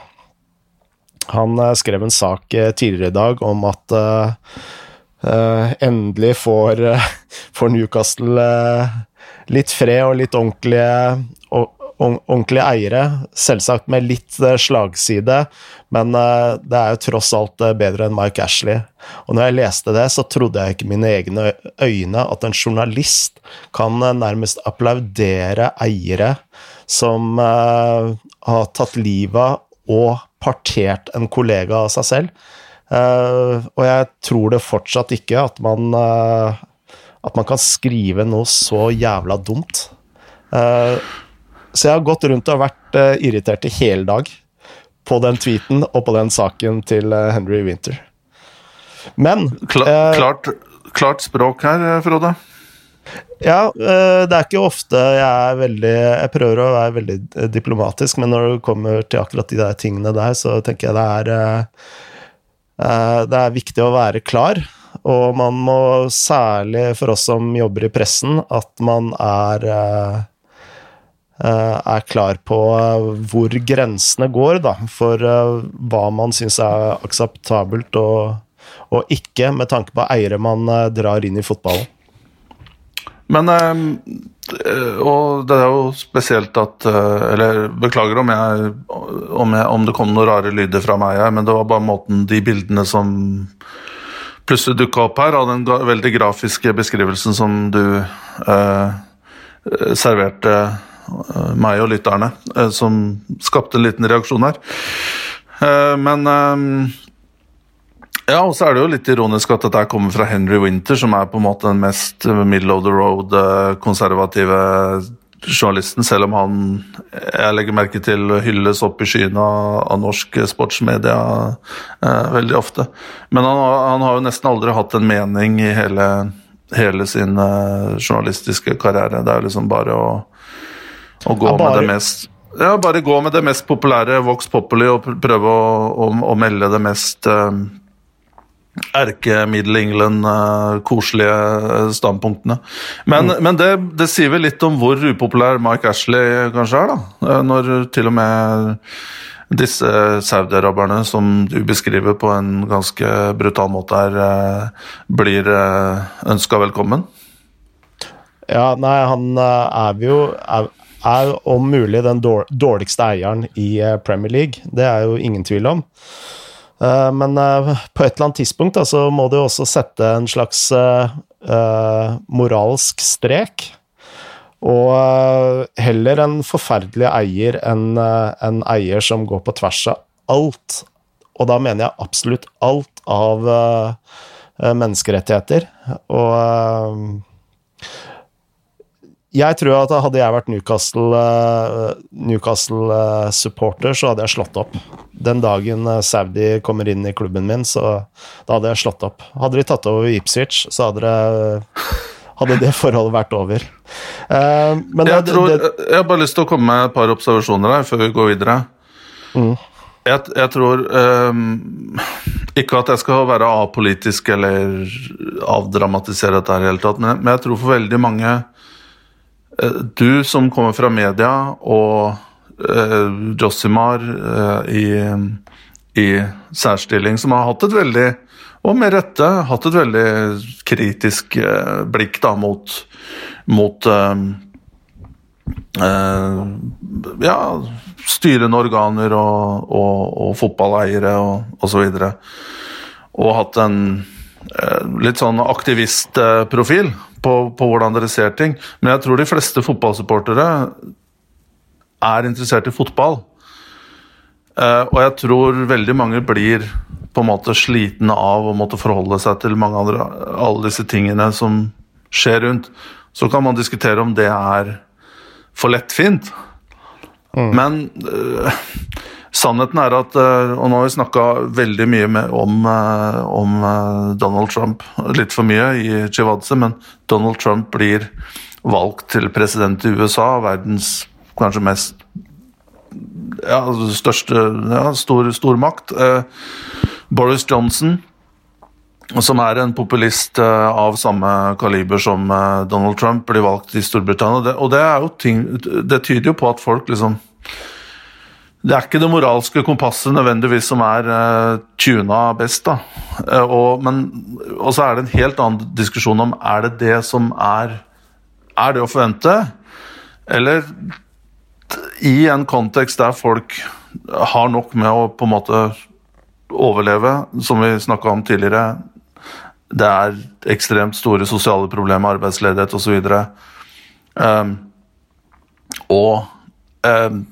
Han skrev en sak tidligere i dag om at endelig får, får Newcastle litt fred og litt ordentlige, ordentlige eiere. Selvsagt med litt eh, slagside, men eh, det er jo tross alt eh, bedre enn Mike Ashley. Og når jeg leste det, så trodde jeg ikke mine egne øyne at en journalist kan nærmest applaudere eiere som har tatt livet av og partert en kollega av seg selv. Og jeg tror det fortsatt ikke at man at man kan skrive noe så jævla dumt. Uh, så jeg har gått rundt og vært irritert i hele dag på den tweeten og på den saken til Henry Winter. Men Kla klart, klart, språk her, Frode. Ja, det er ikke ofte jeg er veldig Jeg prøver å være veldig diplomatisk, men når det kommer til akkurat de der tingene der, så tenker jeg det er Det er viktig å være klar. Og man må, særlig for oss som jobber i pressen, at man er eh, eh, er klar på hvor grensene går da, for eh, hva man syns er akseptabelt og, og, ikke, med tanke på eiere man drar inn i fotballen. Men Og det er jo spesielt at Eller beklager om, jeg, om, jeg, om det kom noen rare lyder fra meg her, men det var bare måten de bildene som plutselig dukka opp her, av den veldig grafiske beskrivelsen som du eh, serverte eh, meg og lytterne, eh, som skapte en liten reaksjon her. Eh, men eh, ja, og så er det jo litt ironisk at dette kommer fra Henry Winter, som er på en måte den mest middle of the road eh, konservative journalisten, selv om han jeg legger merke til hylles opp i skyene av, av norsk sportsmedia eh, veldig ofte. Men han, han, har jo nesten aldri hatt en mening i hele, hele sin eh, journalistiske karriere. Det er liksom bare å, å gå ja, bare... med det mest ja, bare gå med det mest populære Vox Populi og prøve å, å, å melde det mest eh, erke-Middle England, uh, koselige standpunktene. Men, mm. men det, det, sier vel litt om hvor upopulær Mike Ashley kanskje er, da. Eh, når til og med disse saudiaraberne, som du beskriver på en ganske brutal måte her, blir ønska velkommen? Ja, nei, han er jo er, er om mulig den dårligste eieren i Premier League. Det er jo ingen tvil om. Eh, men eh, på et eller annet tidspunkt da, så må du også sette en slags uh, moralsk strek. Og heller en forferdelig eier enn en eier som går på tvers av alt. Og da mener jeg absolutt alt av menneskerettigheter. Og jeg tror at hadde jeg vært Newcastle-supporter, Newcastle så hadde jeg slått opp. Den dagen eh, Saudi kommer inn i klubben min, så da hadde jeg slått opp. Hadde de tatt over Ipswich, så hadde det, hadde det forholdet vært over. Uh, jeg, det, tror, det, jeg, har bare lyst til å komme med et par observasjoner her før vi går videre. Mm. Jeg, jeg, tror um, Ikke at jeg skal være apolitisk eller avdramatisere dette i hele tatt, men, jeg tror for veldig mange Eh, du som kommer fra media, og uh, Josimar uh, i, i, særstilling, som har hatt et veldig, og med rette, hatt et veldig kritisk uh, blikk da mot, mot ja, styrende organer og, og, og fotballeiere og osv. Og, og hatt en litt sånn aktivistprofil på, på, hvordan dere ser ting. Men jeg tror de fleste fotballsupportere er interessert i fotball. Uh, og jeg tror veldig mange blir på en måte slitne av å måtte forholde seg til mange andre, alle disse tingene som skjer rundt. Så kan man diskutere om det er for lettfint. Mm. Men uh, Sannheten er at eh, Og nå har vi snakka veldig mye med, om, eh, om, eh, Donald Trump. Litt for mye i Chivadze, men Donald Trump blir valgt til president i USA, verdens kanskje mest ja, største ja, stor, makt. Boris Johnson, som er en populist av samme kaliber som Donald Trump, blir valgt i Storbritannia. Og det, og det, ting, det tyder jo på at folk liksom det er ikke det moralske kompasset nødvendigvis som er uh, tuna best, da. Uh, og, men, og så er det en helt annen diskusjon om er det det som er Er det å forvente? Eller i en kontekst der folk har nok med å på en måte overleve, som vi snakka om tidligere Det er ekstremt store sosiale problemer, arbeidsledighet osv. Og um,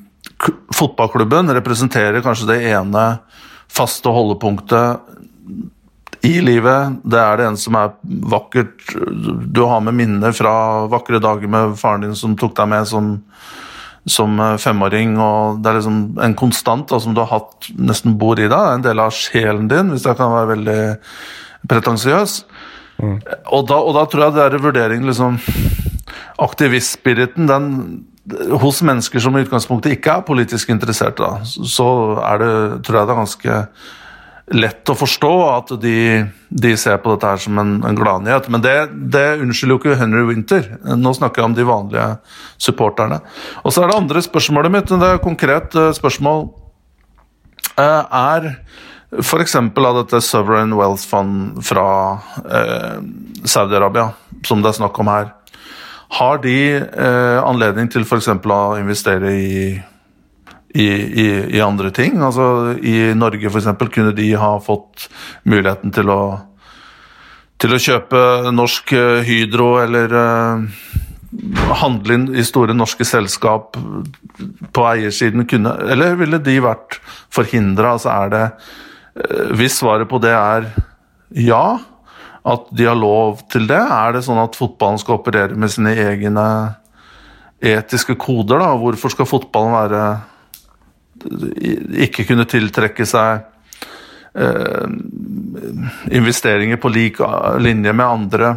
fotballklubben representerer kanskje det ene faste holdepunktet i livet. Det er det ene som er vakkert. Du har med minner fra vakre dager med faren din som tok deg med som, som femåring. og Det er liksom en konstant da, som du har hatt nesten bor i deg. En del av sjelen din, hvis jeg kan være veldig pretensiøs. Mm. Og, da, og, da, tror jeg det er vurderingen vurdering liksom Aktivistspiriten, den hos mennesker som i utgangspunktet ikke er politisk interessert, da, så det, tror jeg det er ganske lett å forstå at de, de ser på dette her som en, en gladnyhet. Men det, det, unnskylder jo ikke Henry Winter. Nå snakker jeg om de vanlige supporterne. Og så er det andre spørsmålet mitt, det er et konkret eh, spørsmål. Eh, er f.eks. av dette Sovereign Wealth Fund fra eh, Saudi-Arabia, som det er snakk om her, har de eh, anledning til f.eks. å investere i, i, i, i, andre ting? Altså I Norge f.eks. kunne de ha fått muligheten til å, til å kjøpe norsk eh, Hydro eller eh, handle inn i store norske selskap på eiersiden kunne Eller ville de vært forhindra? Altså er det eh, Hvis svaret på det er ja, at de har lov til det? Er det sånn at fotballen skal operere med sine egne etiske koder? da? Hvorfor skal fotballen være ikke kunne tiltrekke seg eh, investeringer på lik linje med andre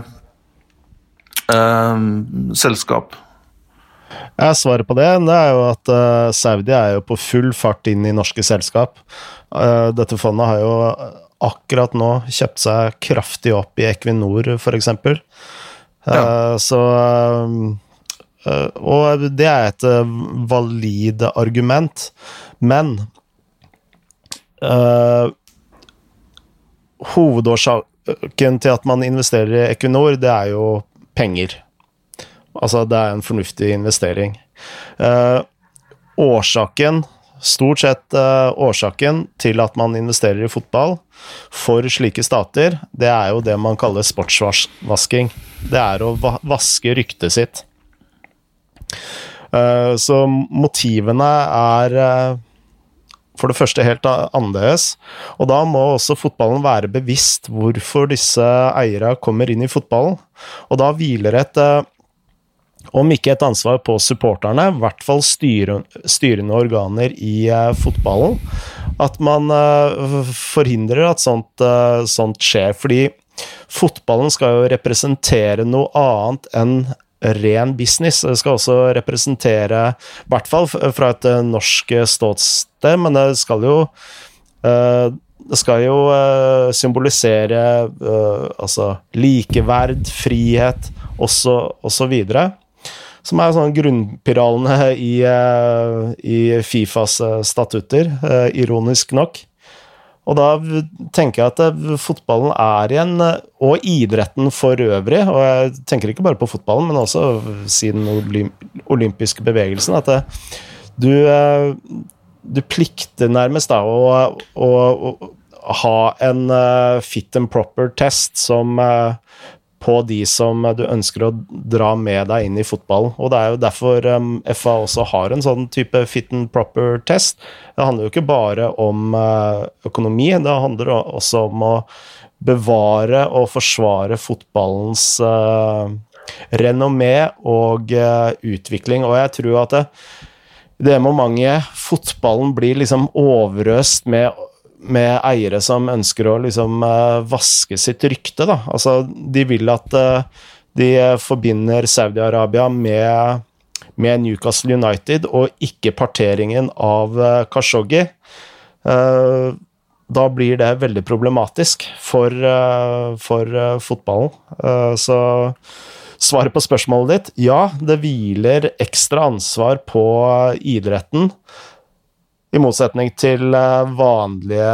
eh, selskap? Ja, svaret på det, det er jo at uh, Saudi er jo på full fart inn i norske selskap. Uh, dette fondet har jo akkurat nå kjøpt seg kraftig opp i Equinor, f.eks. Ja. Uh, så uh, Og det er et uh, valid argument, men Hovedårsaken til at man investerer i Equinor, det er jo penger. Altså, det er en fornuftig investering. årsaken stort sett uh, årsaken til at man investerer i fotball for slike stater, det er jo det man kaller sportsvasking. Det er å va vaske ryktet sitt. Uh, så motivene er uh, for det første helt annerledes. Og da må også fotballen være bevisst hvorfor disse eierne kommer inn i fotballen. Og da hviler et om ikke et ansvar på supporterne, i hvert fall styre, styrende organer i uh, fotballen, at man uh, forhindrer at sånt, uh, sånt, skjer. Fordi fotballen skal jo representere noe annet enn ren business. Det skal også representere, i hvert fall fra et norsk ståsted, men det skal jo det skal jo symbolisere altså likeverd, frihet osv som er sånn grunnpiralene i, eh, i Fifas eh, statutter, eh, ironisk nok. Og da tenker jeg at fotballen er igjen, og idretten for øvrig, og jeg tenker ikke bare på fotballen, men også siden den olympiske bevegelsen, at det, du, du plikter nærmest da å, å, å ha en fit and proper-test som på de som du ønsker å dra med deg inn i fotballen. Og det er jo derfor um, FA også har en sånn type fit and proper-test. Det handler jo ikke bare om uh, økonomi, det handler også om å bevare og forsvare fotballens uh, renommé og uh, utvikling. Og jeg tror at det, det momentet fotballen blir liksom overøst med med eiere som ønsker å liksom uh, vaske sitt rykte, da. Altså, de vil at uh, de forbinder Saudi-Arabia med, med, Newcastle United, og ikke parteringen av Kashoggi. Khashoggi. Uh, da blir det veldig problematisk for, for fotballen. så svaret på spørsmålet ditt ja, det hviler ekstra ansvar på idretten I motsetning til uh, vanlige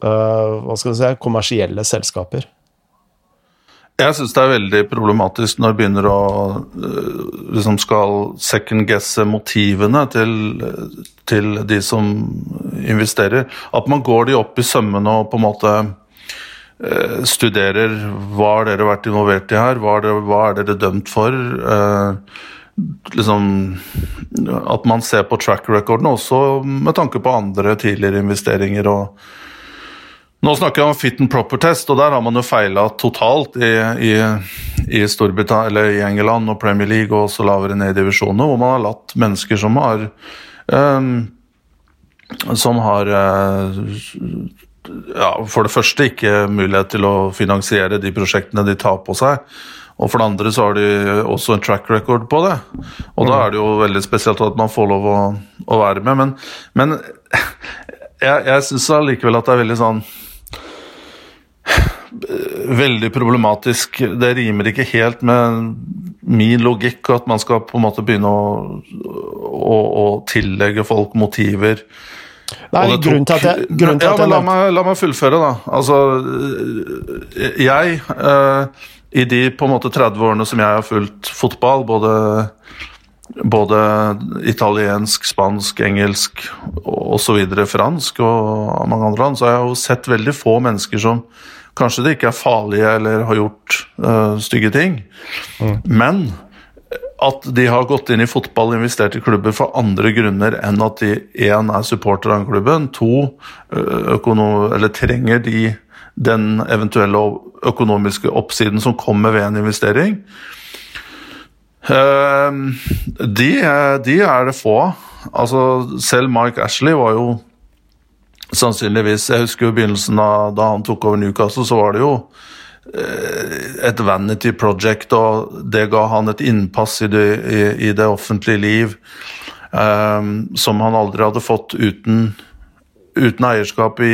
uh, hva skal vi si, kommersielle selskaper. Jeg syns det er veldig problematisk når det begynner å liksom skal second-guesse motivene til, til, de som investerer. At man går de opp i sømmene og på en måte Eh, studerer hva har dere vært involvert i her, hva er dere, hva er dere dømt for? Eh, liksom, at man ser på track recorden også med tanke på andre tidligere investeringer. og nå snakker jeg om fit and proper test, og der har man jo feila totalt i, i, i, i England og Premier League og også lavere ned i divisjonene, hvor man har latt mennesker som har um, som har uh, ja, for det første ikke mulighet til å finansiere de prosjektene de tar på seg. Og for det andre så har de også en track record på det. Og da er det jo veldig spesielt at man får lov å, å være med. Men, men jeg, jeg syns allikevel at det er veldig sånn Veldig problematisk. Det rimer ikke helt med min logikk at man skal på en måte begynne å, å, å tillegge folk motiver Nei, tok, grunnen til at jeg, til ja, at jeg la, meg, la, meg, fullføre, da. Altså, jeg uh, I de på en måte 30 årene som jeg har fulgt fotball, både, både italiensk, spansk, engelsk osv., fransk og mange andre land, så har jeg jo sett veldig få mennesker som Kanskje det ikke er farlige eller har gjort uh, stygge ting, mm. men at de har gått inn i fotball og investert i klubber for andre grunner enn at de én er supporter av klubben, to trenger de den eventuelle økonomiske oppsiden som kommer ved en investering. De, de er det få Altså, selv Mike Ashley var jo sannsynligvis Jeg husker jo begynnelsen av da han tok over Newcastle, så var det jo Eh, et vanity project, og det ga han et innpass i det, i, i det offentlige liv um, som han aldri hadde fått uten, uten eierskap i,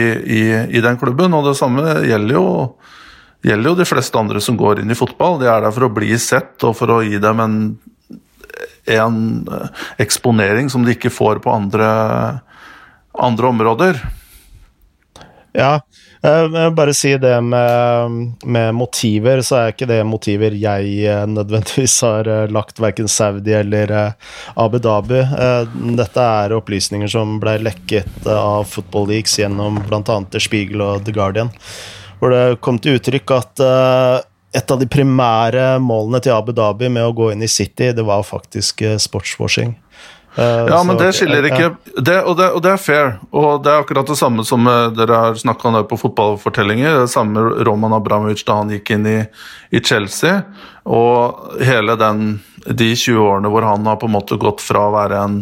i, den klubben. Og det samme gjelder jo, gjelder jo de fleste andre som går inn i fotball. De er der for å bli sett og for å gi dem en, en eksponering som de ikke får på andre, andre områder. Ja, vil bare si det med, med, motiver, så er ikke det motiver jeg eh, nødvendigvis har eh, lagt verken Saudi eller eh, Abu Dhabi. Dette er opplysninger som ble lekket av Football Leaks gjennom bl.a. The Spiegel og The Guardian, hvor det kom til uttrykk at et av de primære målene til Abu Dhabi med å gå inn i City, det var faktisk sportswashing. Uh, ja, men det skiller ikke det, og, det, og, det, er fair. Og det er akkurat det samme som dere har snakka om på fotballfortellinger. Det samme Roman Abramovic da han gikk inn i, i, Chelsea. Og hele den, de 20 årene hvor han har på en måte gått fra å være en,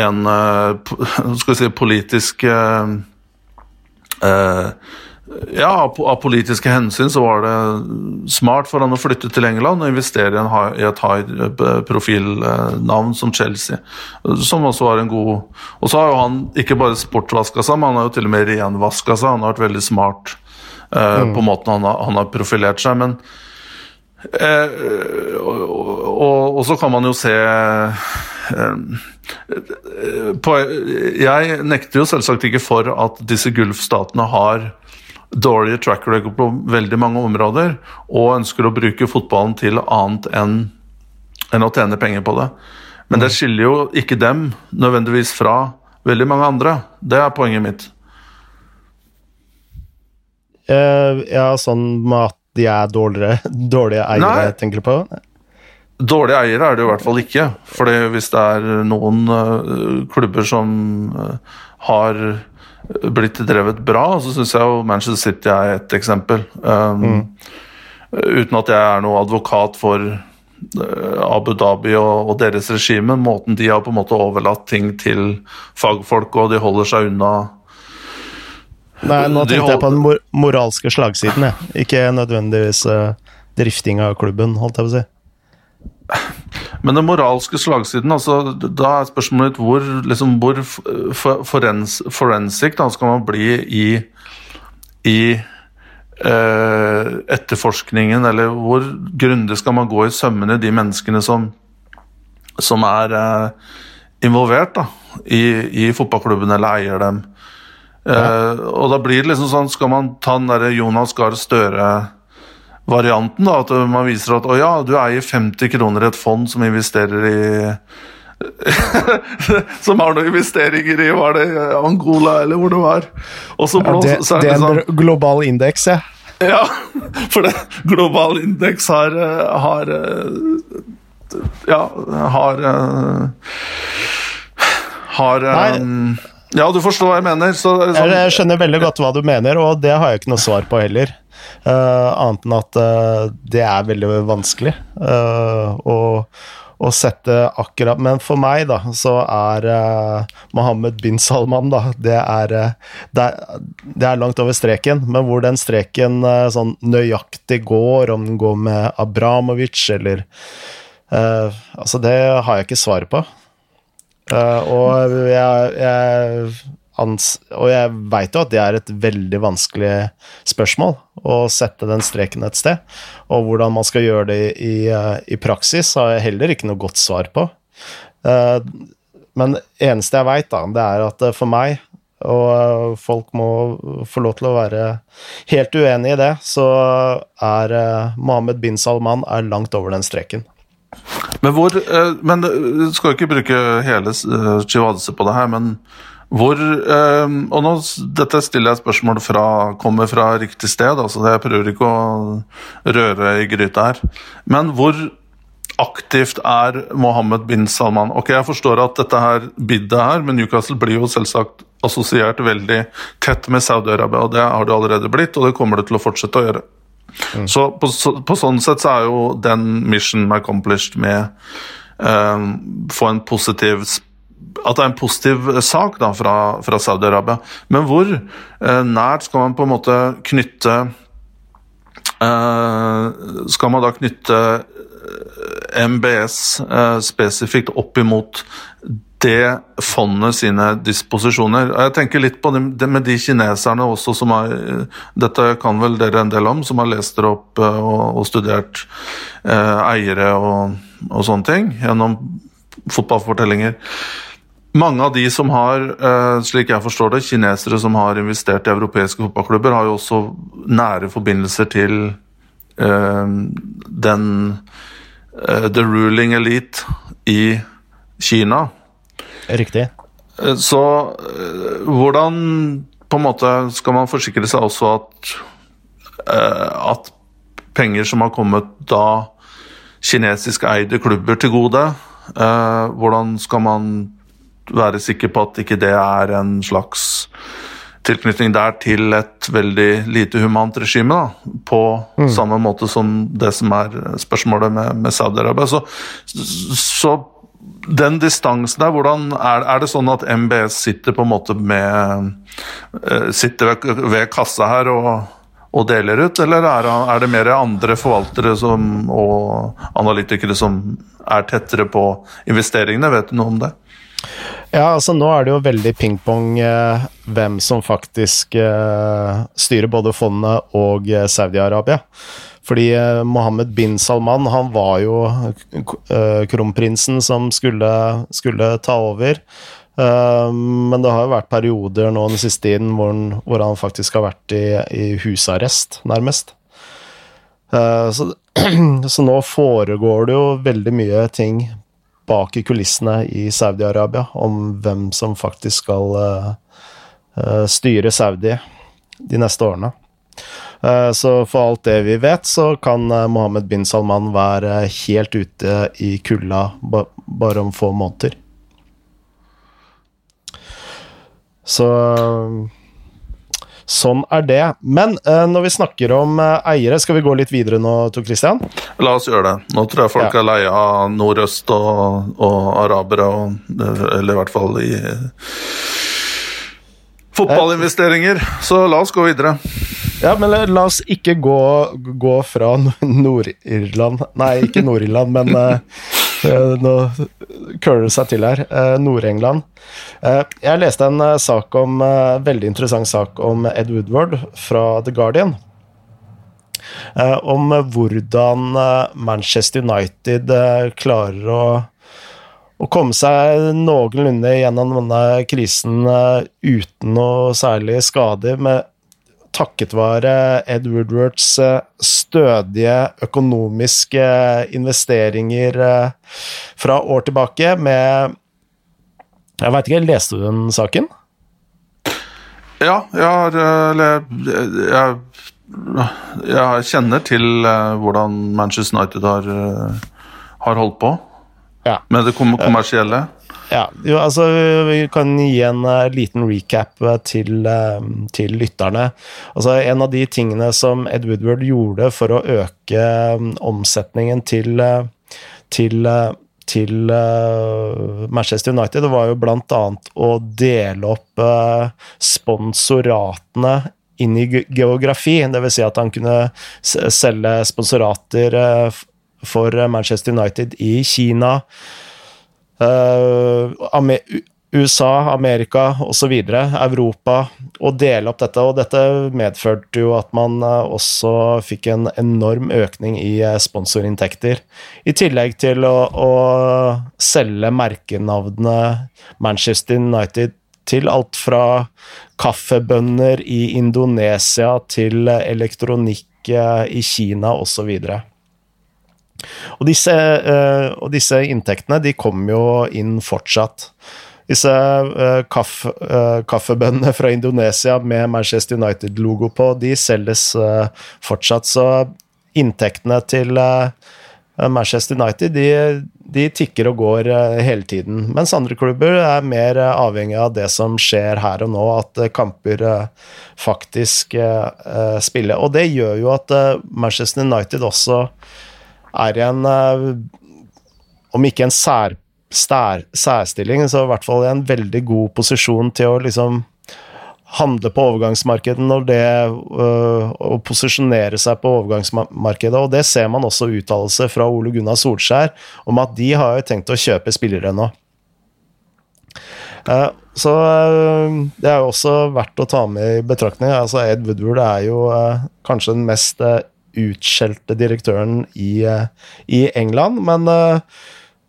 en skal vi si, politisk uh, ja, av politiske hensyn så var det smart for han å flytte til England og investere i et high-profilnavn som Chelsea, som også var en god Og så har jo han ikke bare sportvaska seg, men han har jo til og med renvaska seg. Han har vært veldig smart uh, mm. på måten han har, han har, profilert seg, men eh, og, og, og, så kan man jo se eh, på, Jeg nekter jo selvsagt ikke for at disse gulfstatene har dårlige track record på veldig mange områder, og ønsker å bruke fotballen til annet enn, enn å tjene penger på det. Men det mm. skiller jo ikke dem nødvendigvis fra veldig mange andre. Det er poenget mitt. Uh, ja, sånn med at de er dårligere, dårlige eiere, Nei. tenker du på? Dårlige eiere er det jo i hvert fall ikke. Fordi hvis det er noen uh, klubber som uh, har blitt drevet bra. Så syns jeg jo Manchester City er et eksempel. Um, mm. Uten at jeg er noen advokat for uh, Abu Dhabi og, og, deres regime. Måten de har på en måte overlatt ting til fagfolk, og de holder seg unna Nei, nå tenkte jeg på den mor moralske slagsiden, jeg. Ikke nødvendigvis uh, drifting av klubben, holdt jeg på å si. Men den moralske slagsiden, altså, da er spørsmålet hvor, liksom, hvor forens, forensic da, skal man bli i, i eh, etterforskningen, eller hvor grundig skal man gå i sømmene de menneskene som, som er eh, involvert. da. i, i fotballklubben eller eier dem. Eh, og da blir det liksom sånn Skal man ta den derre Jonas Gahr Støre-varianten, da, at man viser at å ja, du eier 50 kroner i et fond som investerer i som har noen investeringer i Var det Angola, eller hvor det var? Så Ja, det, så er det det er sånn en global indeks, ja. Ja, for det global indeks har, har Ja, har eh, Har eh, Ja, du forstår hva jeg mener. Så, sånn, jeg skjønner veldig godt hva du mener, og det har jeg ikke noe svar på heller. Uh, annet enn at uh, det er veldig vanskelig uh, å, å sette akkurat Men for meg, da, så er Mohammed bin Salman, da, det er, det er Det er langt over streken, men hvor den streken sånn nøyaktig går, om den går med Abramovic eller Altså, det har jeg ikke svaret på. Eh, og jeg, jeg, og jeg veit jo at det er et veldig vanskelig spørsmål å sette den streken et sted. Og hvordan man skal gjøre det i, eh, i praksis, har jeg heller ikke noe godt svar på. Eh, men det eneste jeg veit, det er at for meg og folk må få lov til å være helt uenig i det, så er Mohammed bin Salman er langt over den streken. Men hvor eh, Men du skal jo ikke bruke hele uh, Chivadze på det her, men hvor eh, Og nå dette stiller jeg spørsmål fra kommer fra riktig sted, altså jeg prøver ikke å røre i gryta her. Men hvor aktivt er Mohammed bin Salman? Ok, jeg forstår at dette her bidder her, men Newcastle blir jo selvsagt assosiert veldig tett med Saudi-Arabia, og det har det allerede blitt, og det kommer det til å fortsette å gjøre. Så på, på sånn sett så er jo den mission accomplished med eh, få en positiv at det er en positiv sak da fra, fra Saudi-Arabia. Men hvor eh, nært skal man på en måte knytte eh, Skal man da knytte eh, MBS eh, spesifikt opp imot det fondet sine disposisjoner. Jeg tenker litt på det, med de kineserne også som har Dette kan vel dere en del om, som har lest dere opp eh, og, og studert eh, eiere og, og sånne ting gjennom fotballfortellinger. Mange av de som har, eh, slik jeg forstår det, kinesere som har investert i europeiske fotballklubber, har jo også nære forbindelser til eh, den eh, the ruling elite i Kina. Riktig. Eh, Så eh, hvordan på en måte skal man forsikre seg også at eh, at penger som har kommet da kinesisk eide klubber til gode, hvordan skal man være sikker på at ikke det er en slags tilknytning der til et veldig lite humant regime, da, på samme måte som det som er spørsmålet med, med Saudi-Arabia. Så, så den distansen der, hvordan er, er det sånn at MBS sitter på en måte med eh, Sitter ved, ved kassa her og, og deler ut, eller er, er det mer andre forvaltere som, og analytikere som er tettere på investeringene? Vet du noe om det? Ja, altså nå er det jo veldig pingpong eh, hvem som faktisk eh, styrer både fondet og eh, Saudi-Arabia. Fordi eh, Mohammed bin Salman, han var jo eh, kronprinsen som skulle, skulle ta over. Eh, men det har jo vært perioder nå den siste tiden hvor han, hvor han faktisk har vært i, i husarrest, nærmest. Så, så nå foregår det jo veldig mye ting bak i kulissene i Saudi-Arabia om hvem som faktisk skal eh, eh, styre Saudi de neste årene. Eh, så for alt det vi vet, så kan Mohammed bin Salman være helt ute i kulda bare om få måneder. Så Sånn er det. Men eh, når vi snakker om eh, eiere, skal vi gå litt videre nå, Tor Christian? La oss gjøre det. Nå tror jeg folk Ja. er lei av nordøst og, og arabere, og, eller i hvert fall i fotballinvesteringer. Så la oss gå videre. Ja, men la, oss ikke gå, gå fra Nord-Irland Nei, ikke Nord-Irland, men eh, eh, nå køler det seg til her. Eh, Nord-England. Eh, jeg leste en eh, sak om en veldig interessant sak om Ed Woodward fra The Guardian. Eh, om hvordan eh, Manchester United eh, klarer å å komme seg noenlunde gjennom denne krisen uten noe særlig skader, med takket være Ed Woodwards uh, stødige økonomiske investeringer uh, fra år tilbake, med Jeg veit ikke, leste du den saken? Ja, jeg har Eller jeg, jeg, kjenner til hvordan Manchester United har, har holdt på. Ja. Med det kommersielle? Ja, jo, altså Vi kan gi en uh, liten recap uh, til, uh, til, lytterne. Altså En av de tingene som Ed Woodward gjorde for å øke um, omsetningen til, til, til Manchester United, det var jo annet å dele opp sponsoratene inn i geografi. Dvs. Si at han kunne selge sponsorater for Manchester United i Kina, uh, USA, Amerika osv., Europa, og dele opp dette. Og dette medførte jo at man uh, også fikk en enorm økning i uh, sponsorinntekter. I tillegg til å, å selge merkenavnene Manchester United til alt fra kaffebønner i Indonesia til elektronikk i Kina osv. Og disse, uh, og disse inntektene de kommer jo inn fortsatt. Disse kaffe, uh, kaffebønnene fra Indonesia med Manchester United-logo på, de selges fortsatt. Så inntektene til Manchester United de, de, tikker og går hele tiden. Mens andre klubber er mer avhengig av det som skjer her og nå, at kamper faktisk spiller. Og det gjør jo at Manchester United også er i en eh, Om ikke en sær, stær, særstilling, så i hvert fall i en veldig god posisjon til å liksom handle på overgangsmarkedet når det øh, Å posisjonere seg på overgangsmarkedet. Og det ser man også uttalelse fra Ole Gunnar Solskjær om at de har jo tenkt å kjøpe spillere nå. Uh, så uh, det er jo også verdt å ta med i betraktning. Altså Ed Woodward er jo uh, kanskje den mest utskjelte direktøren i, eh, i England. Men uh,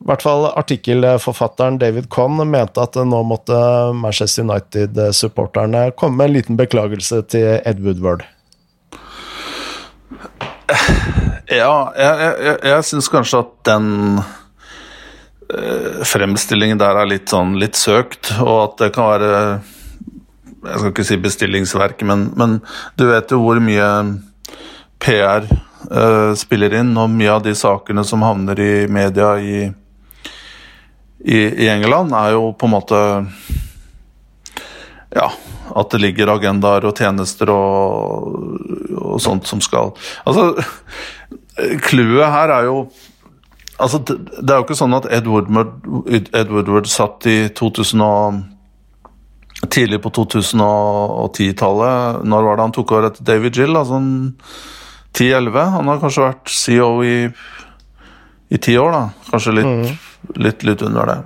i hvert fall artikkelforfatteren David Conn mente at nå måtte Manchester United-supporterne komme med en liten beklagelse til Ed Woodward. Ja, jeg, jeg, jeg syns kanskje at den uh, fremstillingen der er litt sånn litt søkt, og at det kan være Jeg skal ikke si bestillingsverk, men, men du vet jo hvor mye PR uh, eh, spiller inn, og mye av de sakene som havner i media i, i, i, England, er jo på en måte Ja, at det ligger agendaer og tjenester og, og sånt som skal Altså, clouet her er jo Altså, det, er jo ikke sånn at Ed Woodward, Ed Woodward satt i 2000 og tidlig på 2010-tallet. Når var det han tok over etter David Gill? Altså 10-11. Han har kanskje vært CEO i, i ti år, da. Kanskje litt, mm. litt, litt, under det.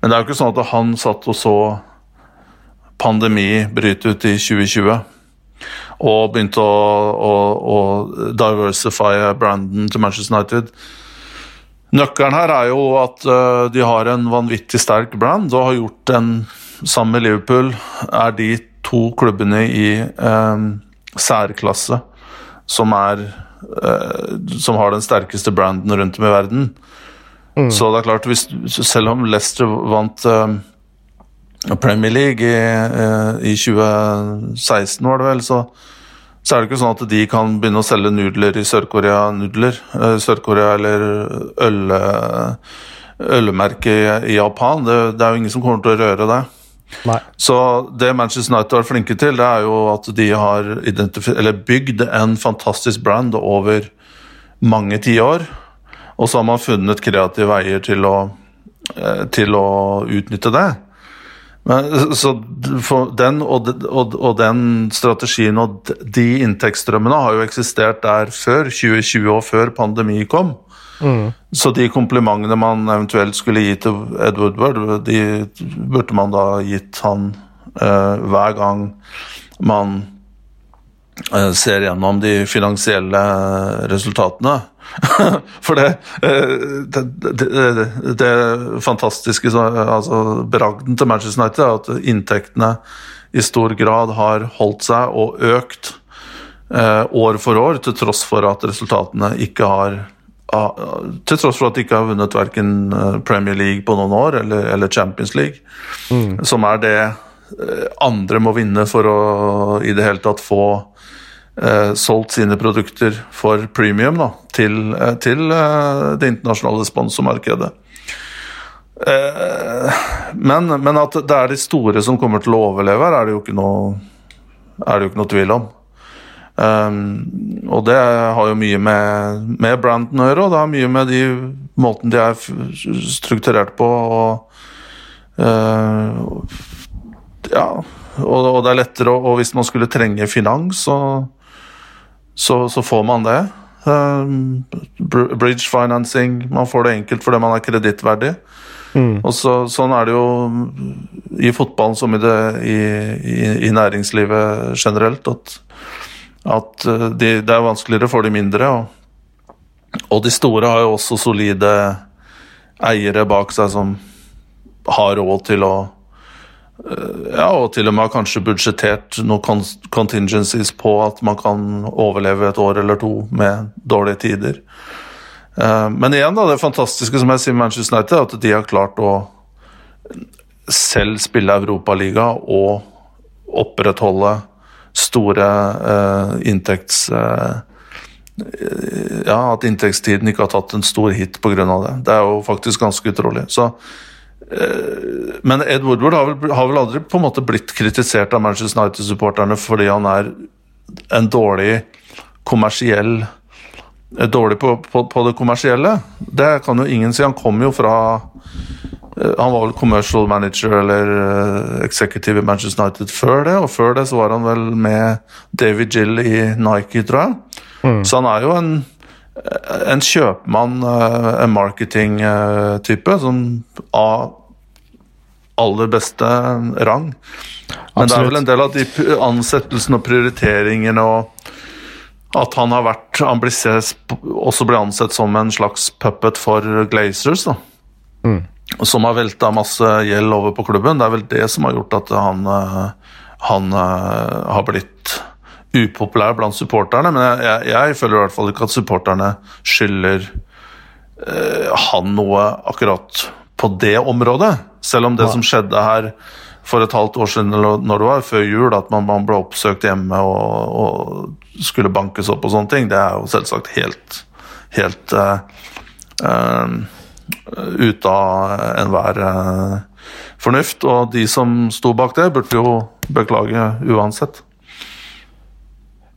Men det er jo ikke sånn at han satt og så pandemi bryte ut i 2020 og begynte å, å, å diversify branden til Manchester United. Nøkkelen her er jo at uh, de har en vanvittig sterk brand og har gjort den sammen med Liverpool, er de to klubbene i um, særklasse som er uh, Som har den sterkeste branden rundt om i verden. Mm. Så det er klart, hvis, selv om Leicester vant uh, Premier League i, uh, i, 2016, var det vel, så, så, er det ikke sånn at de kan begynne å selge nudler i Sør-Korea nudler. Sør-Korea eller øl, ølmerke i, i Japan. Det, det, er jo ingen som kommer til å røre det. Nei. Så det Manchester United er flinke til, det er jo at de har bygd en fantastisk brand over mange tiår. Og så har man funnet kreative veier til å, eh, til å utnytte det. Men, så den, og, og, og, den strategien og de inntektsstrømmene har jo eksistert der før 2020 og før pandemi kom. Mm. Så de komplimentene man eventuelt skulle gi til Ed Woodward, de burde man da gitt han uh, hver gang man eh, ser gjennom de finansielle resultatene. For det, det, det, det fantastiske, altså bragden til Manchester United, er at inntektene i stor grad har holdt seg og økt år for år, til tross for at resultatene ikke har til tross for at de ikke har vunnet verken Premier League på noen år eller, eller Champions League, mm. som er det andre må vinne for å i det hele tatt få eh, solgt sine produkter for premium da, til, eh, til eh, det internasjonale sponsormarkedet. Eh, men, men, at det er de store som kommer til å overleve her, er det jo ikke noe, er det jo ikke noe tvil om. Um, og det har jo mye med, med branden å gjøre, og det har mye med de måten de er strukturert på. og uh, ja, og, og, det er lettere og, hvis man skulle trenge finans, så, så, så får man det. Um, bridge financing, man får det enkelt fordi man er kredittverdig. Mm. Og så, sånn er det jo i fotballen som i, det, i, i, i næringslivet generelt, at, at uh, de, det er vanskeligere for de mindre. Og, og, de store har jo også solide eiere bak seg som har råd til å ja, og til og med har kanskje budsjettert noen contingencies på at man kan overleve et år eller to med dårlige tider. Eh, men igjen, da, det fantastiske som jeg sier med Manchester United, er at de har klart å selv spille Europaliga og opprettholde store uh, inntekts... Uh, ja, at inntektstiden ikke har tatt en stor hit pga. det. Det er jo faktisk ganske utrolig. Så Eh, men Ed Woodward har vel, har vel, aldri på en måte blitt kritisert av Manchester United-supporterne fordi han er en dårlig kommersiell eh, Dårlig på, på, på, det kommersielle. Det kan jo ingen si. Han kom jo fra eh, Han var vel commercial manager eller executive i Manchester United før det, og før det så var han vel med David Gill i Nike, tror jeg. Mm. Så han er jo en en kjøpmann, en marketing-type, som av aller beste rang. Men Absolutt. det er vel en del av de ansettelsene og prioriteringene og at han har vært Han blir også blir ansett som en slags puppet for Glazers, da. Mm. Som har velta masse gjeld over på klubben. Det er vel det som har gjort at han, eh, han eh, har blitt upopulær blant supporterne. Men jeg, jeg, jeg, føler i hvert fall ikke at supporterne skylder eh, han noe akkurat på det området. Selv om det ja. som skjedde her for et halvt år siden, når det var før jul, at man, man ble oppsøkt hjemme og, og, skulle bankes opp og sånne ting, det er jo selvsagt helt, helt eh, uh, ute av enhver uh, fornuft. Og de som sto bak det, burde jo beklage uansett.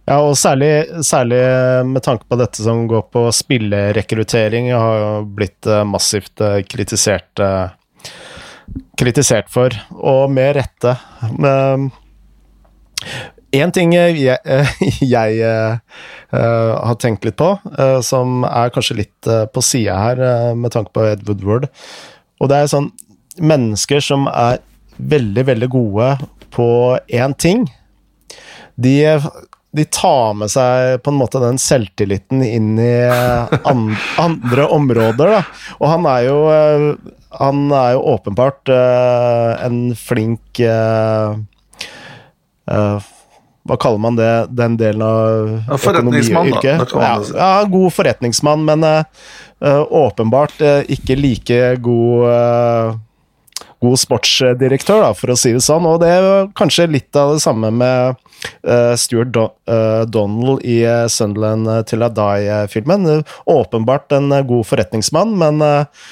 Ja, og særlig, særlig, med tanke på dette som går på spillerekruttering, har jo blitt massivt kritisert kritisert for, og med rette. Én ting jeg, jeg uh, har tenkt litt på, uh, som er kanskje litt uh, på sida her, med tanke på Ed Woodward, og det er sånn Mennesker som er veldig, veldig gode på én ting, de, de tar med seg på en måte den selvtilliten inn i andre områder, da. Og han er jo han er jo åpenbart en flink uh, Hva kaller man det, den delen av ja, da. Ja, ja, god forretningsmann, men åpenbart ikke like god god sportsdirektør, da, for å si det sånn. Og det er kanskje litt av det samme med uh, Stuart Do uh, Donald i Sunderland til I Die-filmen. Åpenbart en god forretningsmann, men uh,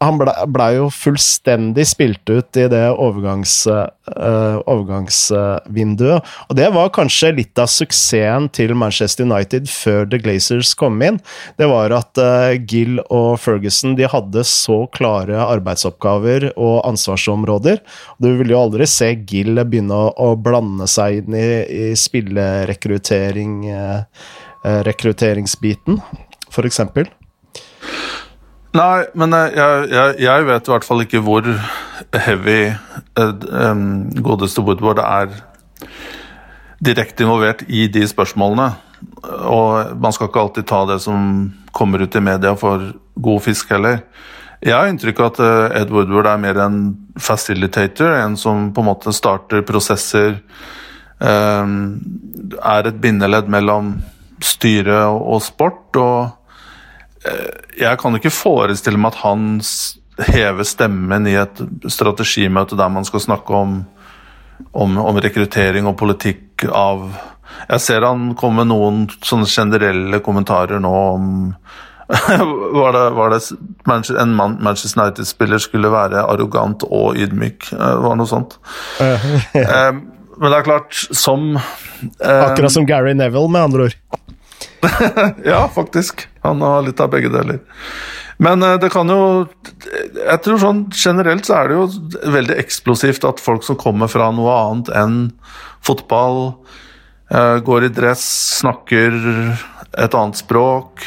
han blei ble jo fullstendig spilt ut i det overgangs, uh, overgangsvinduet. Og det var kanskje litt av suksessen til Manchester United før The Glazers kom inn. Det var at uh, Gill og Ferguson de hadde så klare arbeidsoppgaver og ansvarsområder. Du ville jo aldri se Gill begynne å, å blande seg inn i, i spillerekruttering, uh, rekrutteringsbiten, eksempel. Nei, men jeg, jeg, jeg, vet i hvert fall ikke hvor heavy um, godeste Woodward er direkte involvert i de spørsmålene. Og man skal ikke alltid ta det som kommer ut i media for god fisk heller. Jeg har inntrykk av at eh, Ed Woodward er mer en facilitator, en som på en måte starter prosesser, eh, er et bindeledd mellom styre og sport. Og eh, jeg kan ikke forestille meg at han hever stemmen i et strategimøte der man skal snakke om, om, om rekruttering og politikk av Jeg ser han komme med noen sånne generelle kommentarer nå om var det, var det en Manchester United-spiller skulle være arrogant og ydmyk? Det var noe sånt. ja. Men det er klart, som Akkurat som Gary Neville, med andre ord. ja, faktisk. Han har litt av begge deler. Men det kan jo Jeg tror sånn generelt så er det jo veldig eksplosivt at folk som kommer fra noe annet enn fotball, går i dress, snakker et annet språk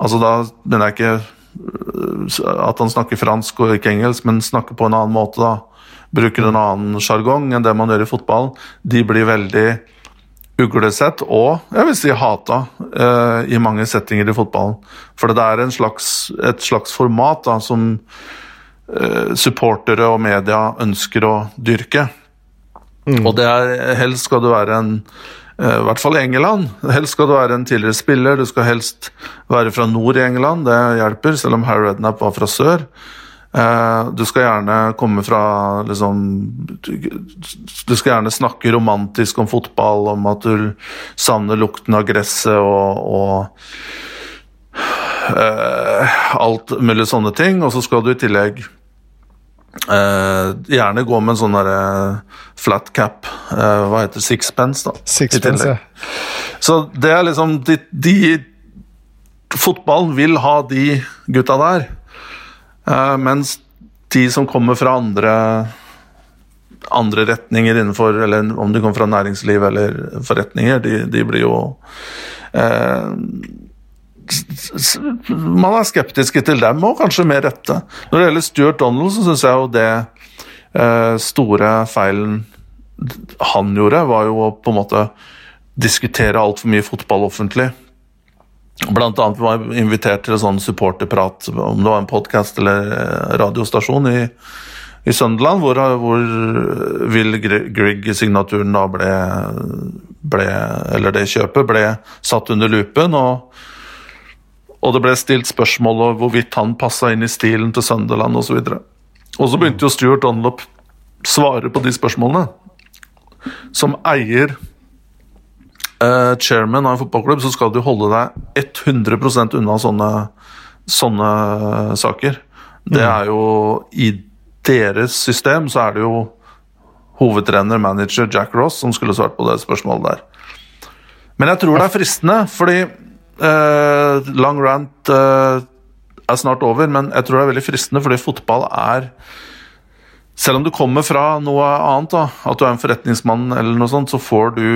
Altså Da mener jeg ikke øh, at han snakker fransk og ikke engelsk, men snakker på en annen måte. da. Bruker en annen sjargong enn det man gjør i fotball. De blir veldig uglesett og jeg vil si hata uh, i mange settinger i fotballen. For det er slags, et slags format da, som uh, supportere og media ønsker å dyrke. Mm. Og det er helst skal du være en uh, I hvert fall i England. Helst skal du være en tidligere spiller, du skal helst være fra nord i England, det hjelper, selv om Harry Rednap var fra sør. Eh, du skal gjerne komme fra liksom Du skal gjerne snakke romantisk om fotball, om at du savner lukten av gresset og, og uh, alt mulig sånne ting. Og så skal du i tillegg Uh, gjerne gå med en sånn derre flat cap, uh, hva heter sixpence, da. Sixpence, ja. Så det er liksom de, de, Fotballen vil ha de gutta der, mens de som kommer fra andre andre retninger innenfor Eller om de kommer fra næringsliv eller forretninger, de, de blir jo man er skeptiske til dem, og kanskje med rette. Når det gjelder Stuart Donald, så syns jeg jo det eh, store feilen han gjorde, var jo å på en måte diskutere altfor mye fotball offentlig. Blant annet var jeg invitert til en sånn supporterprat, om det var en podkast eller eh, radiostasjon i, i Søndeland, hvor, hvor Will Grieg-signaturen da ble, ble Eller det kjøpet ble satt under lupen. og og det ble stilt spørsmål om hvorvidt han passa inn i stilen til Søndeland osv. Og, og så begynte jo Stuart Donlop svare på de spørsmålene. Som eier uh, chairman av en fotballklubb, så skal du holde deg 100% unna sånne, sånne saker. Det er jo I deres system så er det jo hovedtrener, manager Jack Ross som skulle svart på det spørsmålet der. Men jeg tror det er fristende, fordi Uh, lang rant uh, er snart over, men jeg tror det er veldig fristende, fordi fotball er Selv om du kommer fra noe annet, da, at du er en forretningsmann eller noe sånt, så får du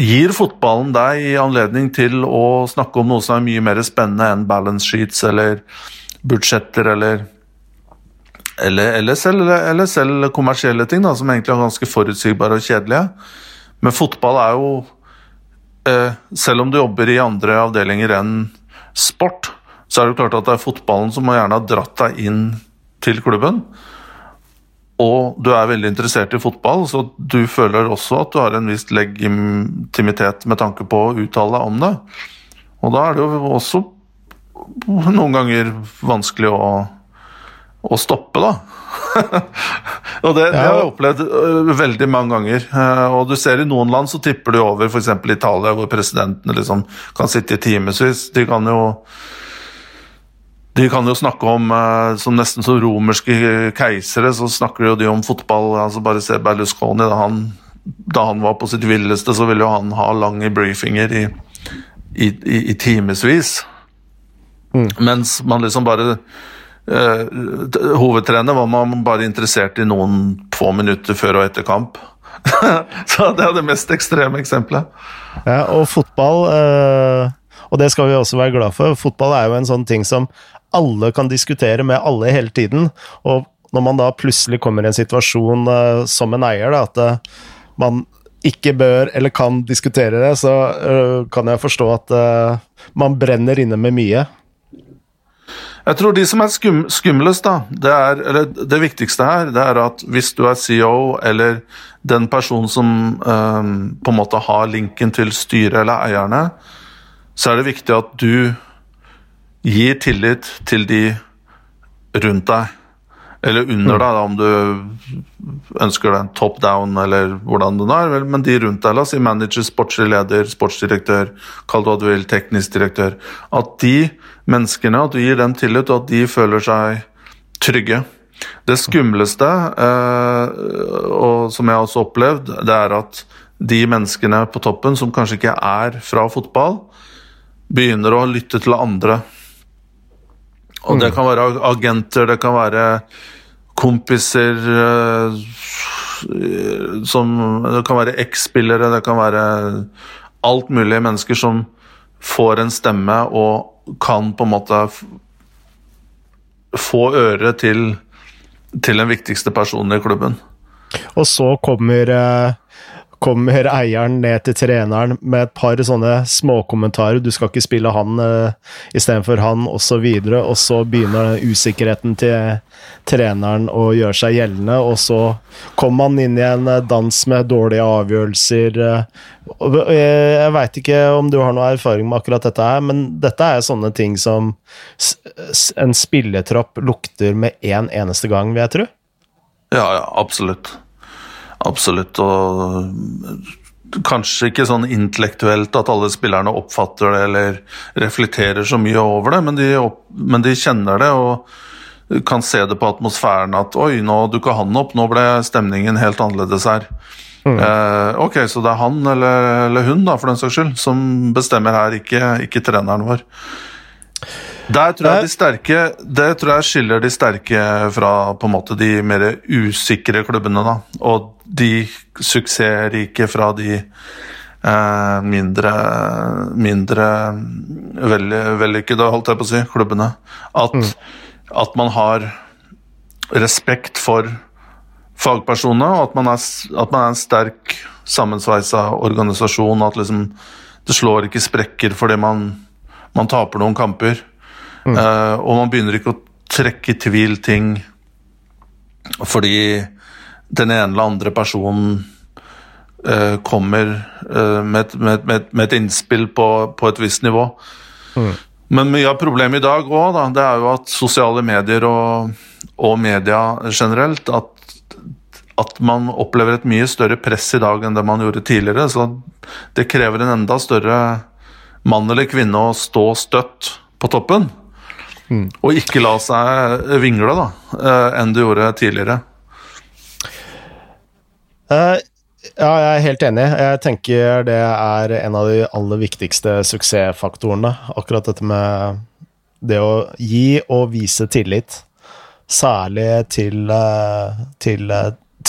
Gir fotballen deg anledning til å snakke om noe som er mye mer spennende enn balance sheets eller budsjetter eller eller, eller, selv, eller selv kommersielle ting, da, som egentlig er ganske forutsigbare og kjedelige. Men fotball er jo Eh, selv om du jobber i andre avdelinger enn sport, så er det jo klart at det er fotballen som gjerne ha dratt deg inn til klubben. Og du er veldig interessert i fotball, så du føler også at du har en viss legitimitet med tanke på å uttale deg om det. Og da er det jo også noen ganger vanskelig å, å stoppe, da. og det, det, har jeg opplevd øh, veldig mange ganger. Uh, og du ser i noen land så tipper du over, f.eks. Italia, hvor presidentene liksom kan sitte i timevis. De kan jo de kan jo snakke om, uh, som nesten som romerske keisere, så snakker de om fotball. altså Bare se Berlusconi. Da han, da han var på sitt villeste, så ville jo han ha lange briefinger i, i, i, i timevis. Mm. Mens man liksom bare eh, hovedtrener var man bare interessert i noen få minutter før og etter kamp. så det er det mest ekstreme eksempelet. Ja, og fotball, eh, og det skal vi også være glad for, fotball er jo en sånn ting som alle kan diskutere med alle hele tiden. Og når man da plutselig kommer i en situasjon uh, som en eier, da, at man ikke bør eller kan diskutere det, så uh, kan jeg forstå at man brenner inne med mye. Jeg tror de som er skum, skumlest, da, det, er, eller det viktigste her, det er at hvis du er CEO eller den personen som på en måte har linken til styret eller eierne, så er det viktig at du gir tillit til de rundt deg. Eller under deg, da, om du ønsker deg en top down eller hvordan det er. Men de rundt deg, la oss si manager, sportslig leder, sportsdirektør, kall det hva du vil, teknisk direktør. At de menneskene, at du gir dem tillit, og at de føler seg trygge. Det skumleste, eh, og som jeg har også opplevd, det er at de menneskene på toppen som kanskje ikke er fra fotball, begynner å lytte til andre. Og det kan være agenter, det kan være kompiser eh, som Det kan være eks-spillere, det kan være alt mulig mennesker som får en stemme og kan på en måte få øret til, til den viktigste personen i klubben. Og så kommer eh, kommer eieren ned til treneren med et par sånne småkommentarer. 'Du skal ikke spille han uh, istedenfor han', osv. Og, og så begynner usikkerheten til treneren å gjøre seg gjeldende, og så kommer han inn i en eh, dans med dårlige avgjørelser. Jeg veit ikke om du har noe erfaring med akkurat dette her, men dette er sånne ting som en spilletropp lukter med én en eneste gang, vil jeg tro. Ja, ja, absolutt. Absolutt. Og kanskje ikke sånn intellektuelt at alle spillerne oppfatter det eller reflekterer så mye over det, men de, opp, men de kjenner det og kan se det på atmosfæren at oi, nå dukka han opp, nå ble stemningen helt annerledes her. Mm. Eh, ok, så det er han eller, eller, hun da, for den saks skyld som bestemmer her, ikke, ikke treneren vår. Der tror jeg de sterke Det tror jeg skiller de sterke fra på en måte de mer usikre klubbene, da. Og de suksessrike fra de eh, mindre mindre vellykkede, holdt jeg på å si, klubbene. At, mm. at man har respekt for fagpersonene, og at man er, at man er en sterk sammensveisa organisasjon. At liksom, det slår ikke sprekker fordi man, man taper noen kamper. Mm. Uh, og man begynner ikke å trekke i tvil ting fordi den ene eller andre personen uh, kommer uh, med, med, med, med, et innspill på, på, et visst nivå. Mm. Men mye av problemet i dag òg, det er jo at sosiale medier og, og media generelt at, at man opplever et mye større press i dag enn det man gjorde tidligere. Så det krever en enda større mann eller kvinne å stå støtt på toppen. Mm. Og ikke la seg vingle, da, eh, enn du gjorde tidligere. Uh, ja, jeg er helt enig. Jeg tenker det er en av de aller viktigste suksessfaktorene. Akkurat dette med det å gi og vise tillit. Særlig til, eh, til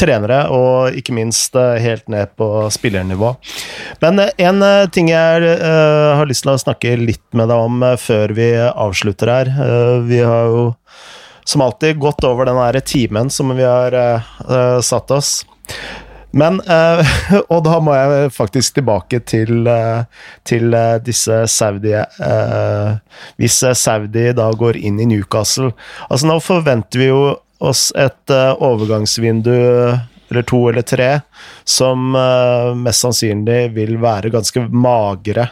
trenere, og ikke minst eh, helt ned på spillernivå. Men eh, en eh, ting jeg har lyst til å snakke litt med deg om før vi avslutter her. vi har jo som alltid gått over den derre timen som vi har satt oss. Men Og da må jeg faktisk tilbake til, til disse Saudi Hvis Saudi da går inn i Newcastle Altså, nå forventer vi jo oss et uh, overgangsvindu eller to eller tre som uh, mest sannsynlig vil være ganske magre,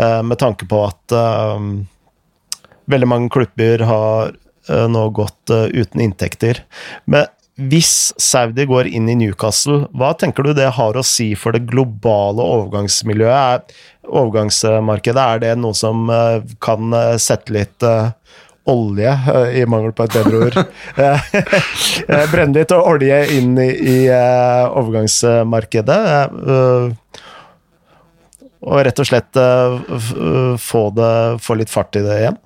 uh, med tanke på at veldig mange klubber har nå gått uten inntekter. Men hvis Saudi går inn i Newcastle, hva tenker du det har å si for det globale overgangsmiljøet? overgangsmarkedet, er det noe som kan sette litt olje, eh, i mangel på et bedre ord. Brenn eh, brenne litt olje inn i, i overgangsmarkedet. Og rett og slett få, det, få litt fart i det igjen.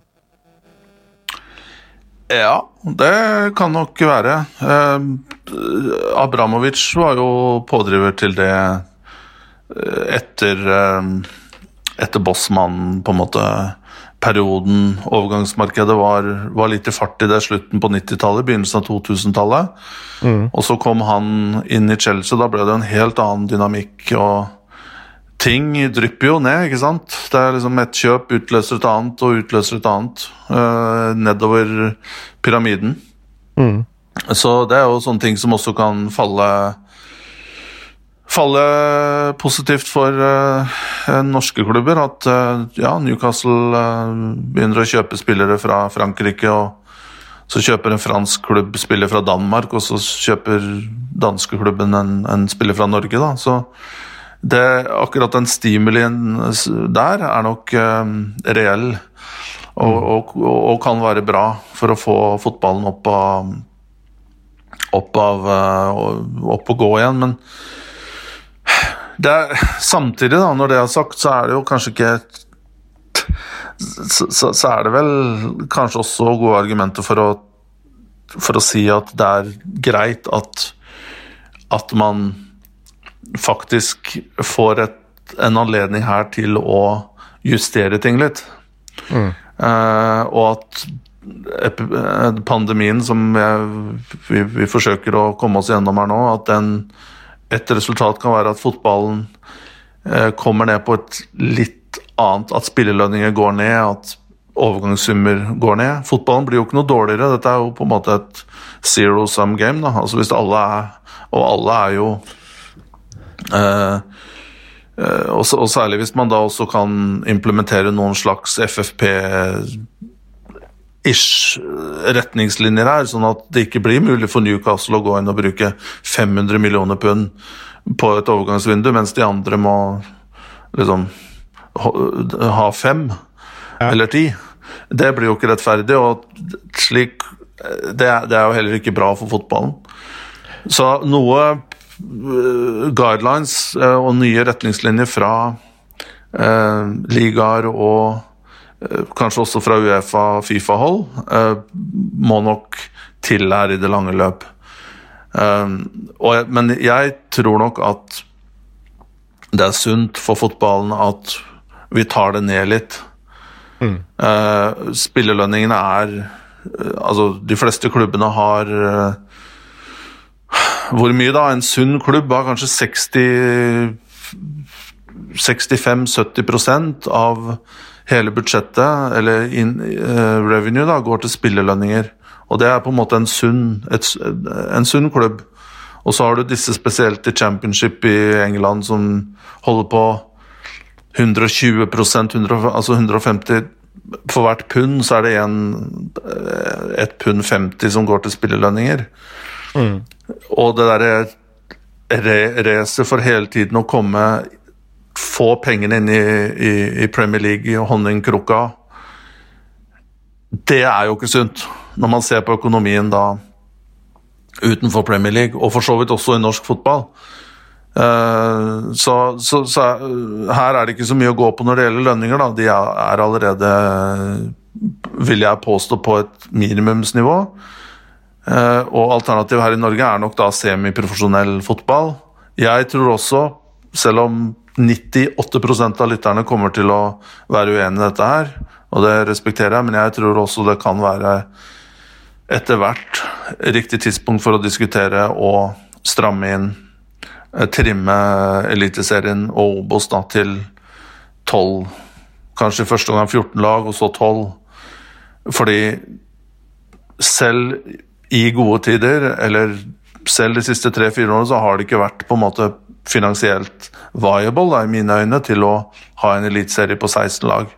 Ja, det kan nok være. Abramovic var jo pådriver til det etter, etter Bossmann på en måte perioden overgangsmarkedet var, var litt i fart i det slutten på 90-tallet, begynnelsen av 2000-tallet. Mm. Og så kom han inn i Chelsea, da ble det en helt annen dynamikk. og ting drypper jo ned, ikke sant. Det er liksom et kjøp utløser et annet og utløser et annet. Uh, nedover pyramiden. Mm. Så det er jo sånne ting som også kan falle falle positivt for uh, norske klubber. At uh, ja, Newcastle begynner å kjøpe spillere fra Frankrike, og så kjøper en fransk klubb spiller fra Danmark, og så kjøper danskeklubben en, en spiller fra Norge, da. Så det, akkurat den stimulien der er nok reell og, og, og, kan være bra for å få fotballen opp av opp, av, opp og gå igjen. Men er, samtidig, da, når det er sagt, så er det jo kanskje ikke så, så, så, er det vel kanskje også gode argumenter for å, for å si at det er greit at, at man faktisk får et, en anledning her til å justere ting litt. Mm. Uh, og at pandemien som jeg, vi, vi, forsøker å komme oss gjennom her nå, at den, et resultat kan være at fotballen uh, kommer ned på et litt annet At spillelønninger går ned, at overgangssummer går ned. Fotballen blir jo ikke noe dårligere. Dette er jo på en måte et zero sum game. Da. Altså hvis alle er, og alle er jo eh, og, og, særlig hvis man da også kan implementere noen slags FFP-ish retningslinjer her, sånn at det ikke blir mulig for Newcastle å gå inn og bruke 500 millioner pund på et overgangsvindu, mens de andre må liksom ha fem ja. eller ti. Det blir jo ikke rettferdig, og slik det er, det er jo heller ikke bra for fotballen. Så noe Eh, guidelines eh, og nye retningslinjer fra eh, ligaer og kanskje også fra Uefa og Fifa-hold, må nok til her i det lange løp. men jeg tror nok at det er sunt for fotballen at vi tar det ned litt. Mm. Spillelønningene er Altså, de fleste klubbene har hvor mye da? En sunn klubb har kanskje 65-70% av hele budsjettet, eller in, uh, revenue, da, går til spillelønninger. Og det er på en måte en sunn, et, en sunn klubb. Og så har du disse spesielt i championship i England som holder på 120% 100, altså 150 For hvert pund så er det en, eh, et pund 50 som går til spillelønninger. Mm. Og det derre racet for hele tiden å komme Få pengene inn i, i, i Premier League i honningkrukka. Det er jo ikke sunt, når man ser på økonomien da utenfor Premier League, og for så vidt også i norsk fotball. Uh, så, så, så, her er det ikke så mye å gå på når det gjelder lønninger. Da. De er allerede, vil jeg påstå, på et minimumsnivå. Eh, og alternativet her i Norge er nok da semiprofesjonell fotball. Jeg tror også, selv om 98% av lytterne kommer til å være uenig i dette her, og det respekterer jeg, men jeg tror også det kan være etter hvert riktig tidspunkt for å diskutere og stramme inn, eh, trimme Eliteserien og Obos da til 12, kanskje første gang 14 lag, og så 12. Fordi selv i gode tider, eller selv de siste tre-fire årene, så har det ikke vært på en måte finansielt viable, da, i mine øyne, til å ha en eliteserie på 16 lag.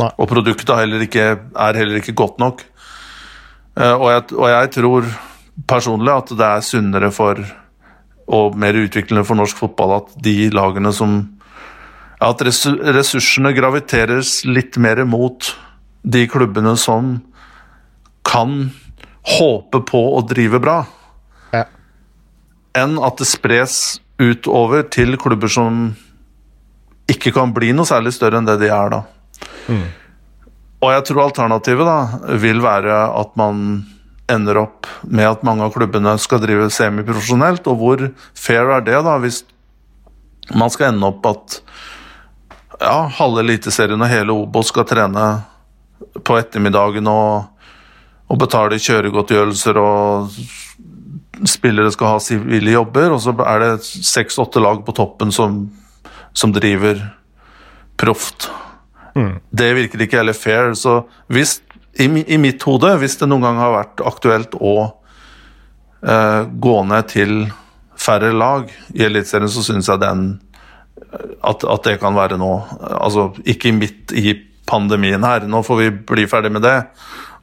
Nei. Og produktet heller ikke, er heller ikke godt nok. Uh, og, jeg, og, jeg, tror personlig at det er sunnere for og mer utviklende for norsk fotball at de lagene som At ressursene graviteres litt mer mot de klubbene som kan håpe på å drive bra, ja. enn at det spres utover til klubber som ikke kan bli noe særlig større enn det de er da. Mm. Og jeg tror alternativet da vil være at man ender opp med at mange av klubbene skal drive semiprofesjonelt, og hvor fair er det, da, hvis man skal ende opp at ja, halve Eliteserien og hele Obos skal trene på ettermiddagen og, og betale kjøregodtgjørelser og spillere skal ha sivile jobber, og så er det seks-åtte lag på toppen som, som driver proft. Mm. Det virker ikke heller fair. Så hvis, i, i, mitt hode, hvis det noen gang har vært aktuelt å eh, gå ned til færre lag i Eliteserien, så syns jeg den at, at, det kan være nå. Altså ikke midt i pandemien her. Nå får vi bli ferdig med det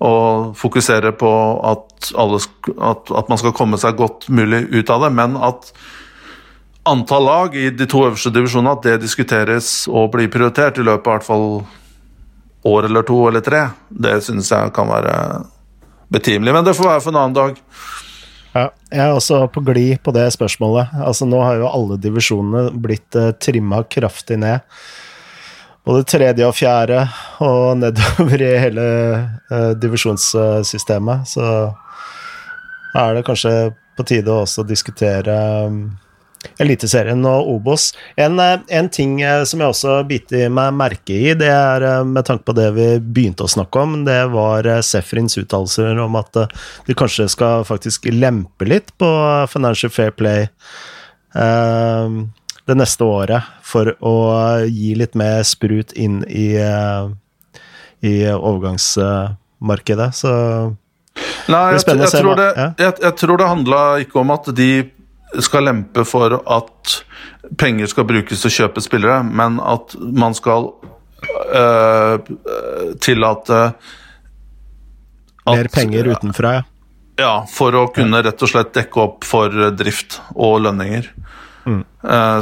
og fokusere på at, alle, at, at, man skal komme seg godt mulig ut av det, men at antall lag i de to øverste divisjonene at det diskuteres og blir prioritert i løpet av hvert fall år eller to eller tre, det synes jeg kan være betimelig. Men det får være for en annen dag. Ja, jeg er også på glid på det spørsmålet. Altså, nå har jo alle divisjonene blitt eh, trimma kraftig ned både tredje og fjerde og nedover i hele uh, divisjonssystemet. Så er det kanskje på tide å også diskutere um, Eliteserien og Obos. En, eh, en, ting eh, som jeg også biter meg merke i, det er med tanke på det vi begynte å snakke om, det var Sefrins uttalelser om at de kanskje skal faktisk lempe litt på Financial Fair Play. Uh, det neste året for å gi litt mer sprut inn i, eh, i overgangsmarkedet. Så Nei, jeg, jeg, jeg, tror det, jeg, jeg tror det handla ikke om at de skal lempe for at penger skal brukes til å kjøpe spillere, men at man skal øh, tillate at, Mer penger utenfra, ja. Ja, for å kunne rett og slett dekke opp for drift og lønninger. Mm.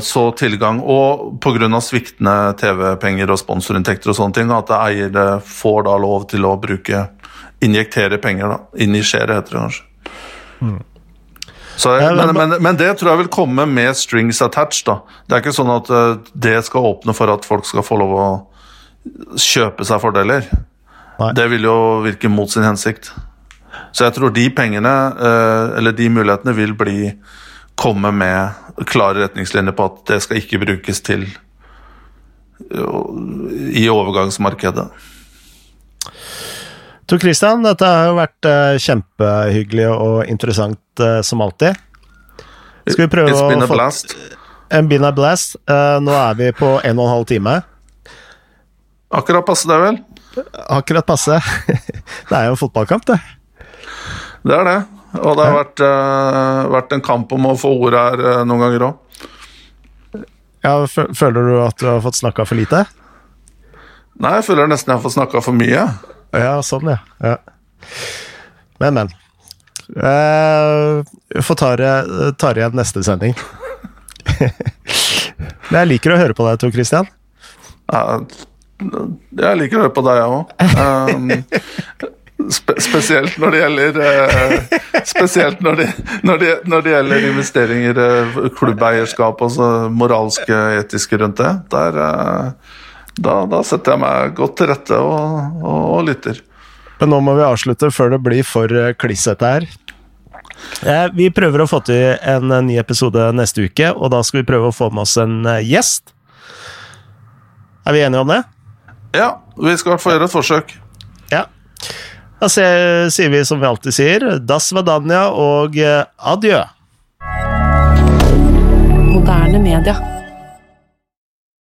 Så tilgang, og pga. sviktende TV-penger og sponsorinntekter og sånne ting, at eiere får da lov til å bruke Injektere penger, da. Injisere, heter det kanskje. Mm. Så, men, men, men, det tror jeg vil komme med strings attached. da. Det er ikke sånn at eh, det skal åpne for at folk skal få lov å kjøpe seg fordeler. Nei. Det vil jo virke mot sin hensikt. Så jeg tror de pengene, eh, eller de mulighetene, vil bli komme med klare retningslinjer på at det skal ikke brukes til i overgangsmarkedet. Tor Christian, dette har jo vært uh, kjempehyggelig og interessant uh, som alltid. Skal vi prøve It's been a blast. En been a blast. Nå er vi på en og en halv time. Akkurat passe, det, vel? Akkurat passe. det er jo en fotballkamp, det. Det er det. Og det har vært, uh, vært en kamp om å få ord her uh, noen ganger òg. Ja, føler du at du har fått snakka for lite? Nei, jeg føler nesten jeg har fått snakka for mye. Ja, sånn, ja. ja. Men, men. Uh, får ta det igjen neste sending. Men jeg liker å høre på deg, Tor Christian. Uh, jeg liker å høre på deg, jeg òg. Um, Spe spesielt når det gjelder uh, Spesielt når det, når, det, når det, gjelder investeringer, uh, klubbeierskap og så moralske, etiske rundt det. Der, uh, da, da, setter jeg meg godt til rette og, og, og, lytter. Men nå må vi avslutte før det blir for klissete her. vi prøver å få til en ny episode neste uke, og da skal vi prøve å få med oss en gjest. Er vi enige om det? Ja, vi skal i hvert fall gjøre et forsøk. Ja. Da sier vi som vi alltid sier, das vadania og eh, adjø. Moderne media.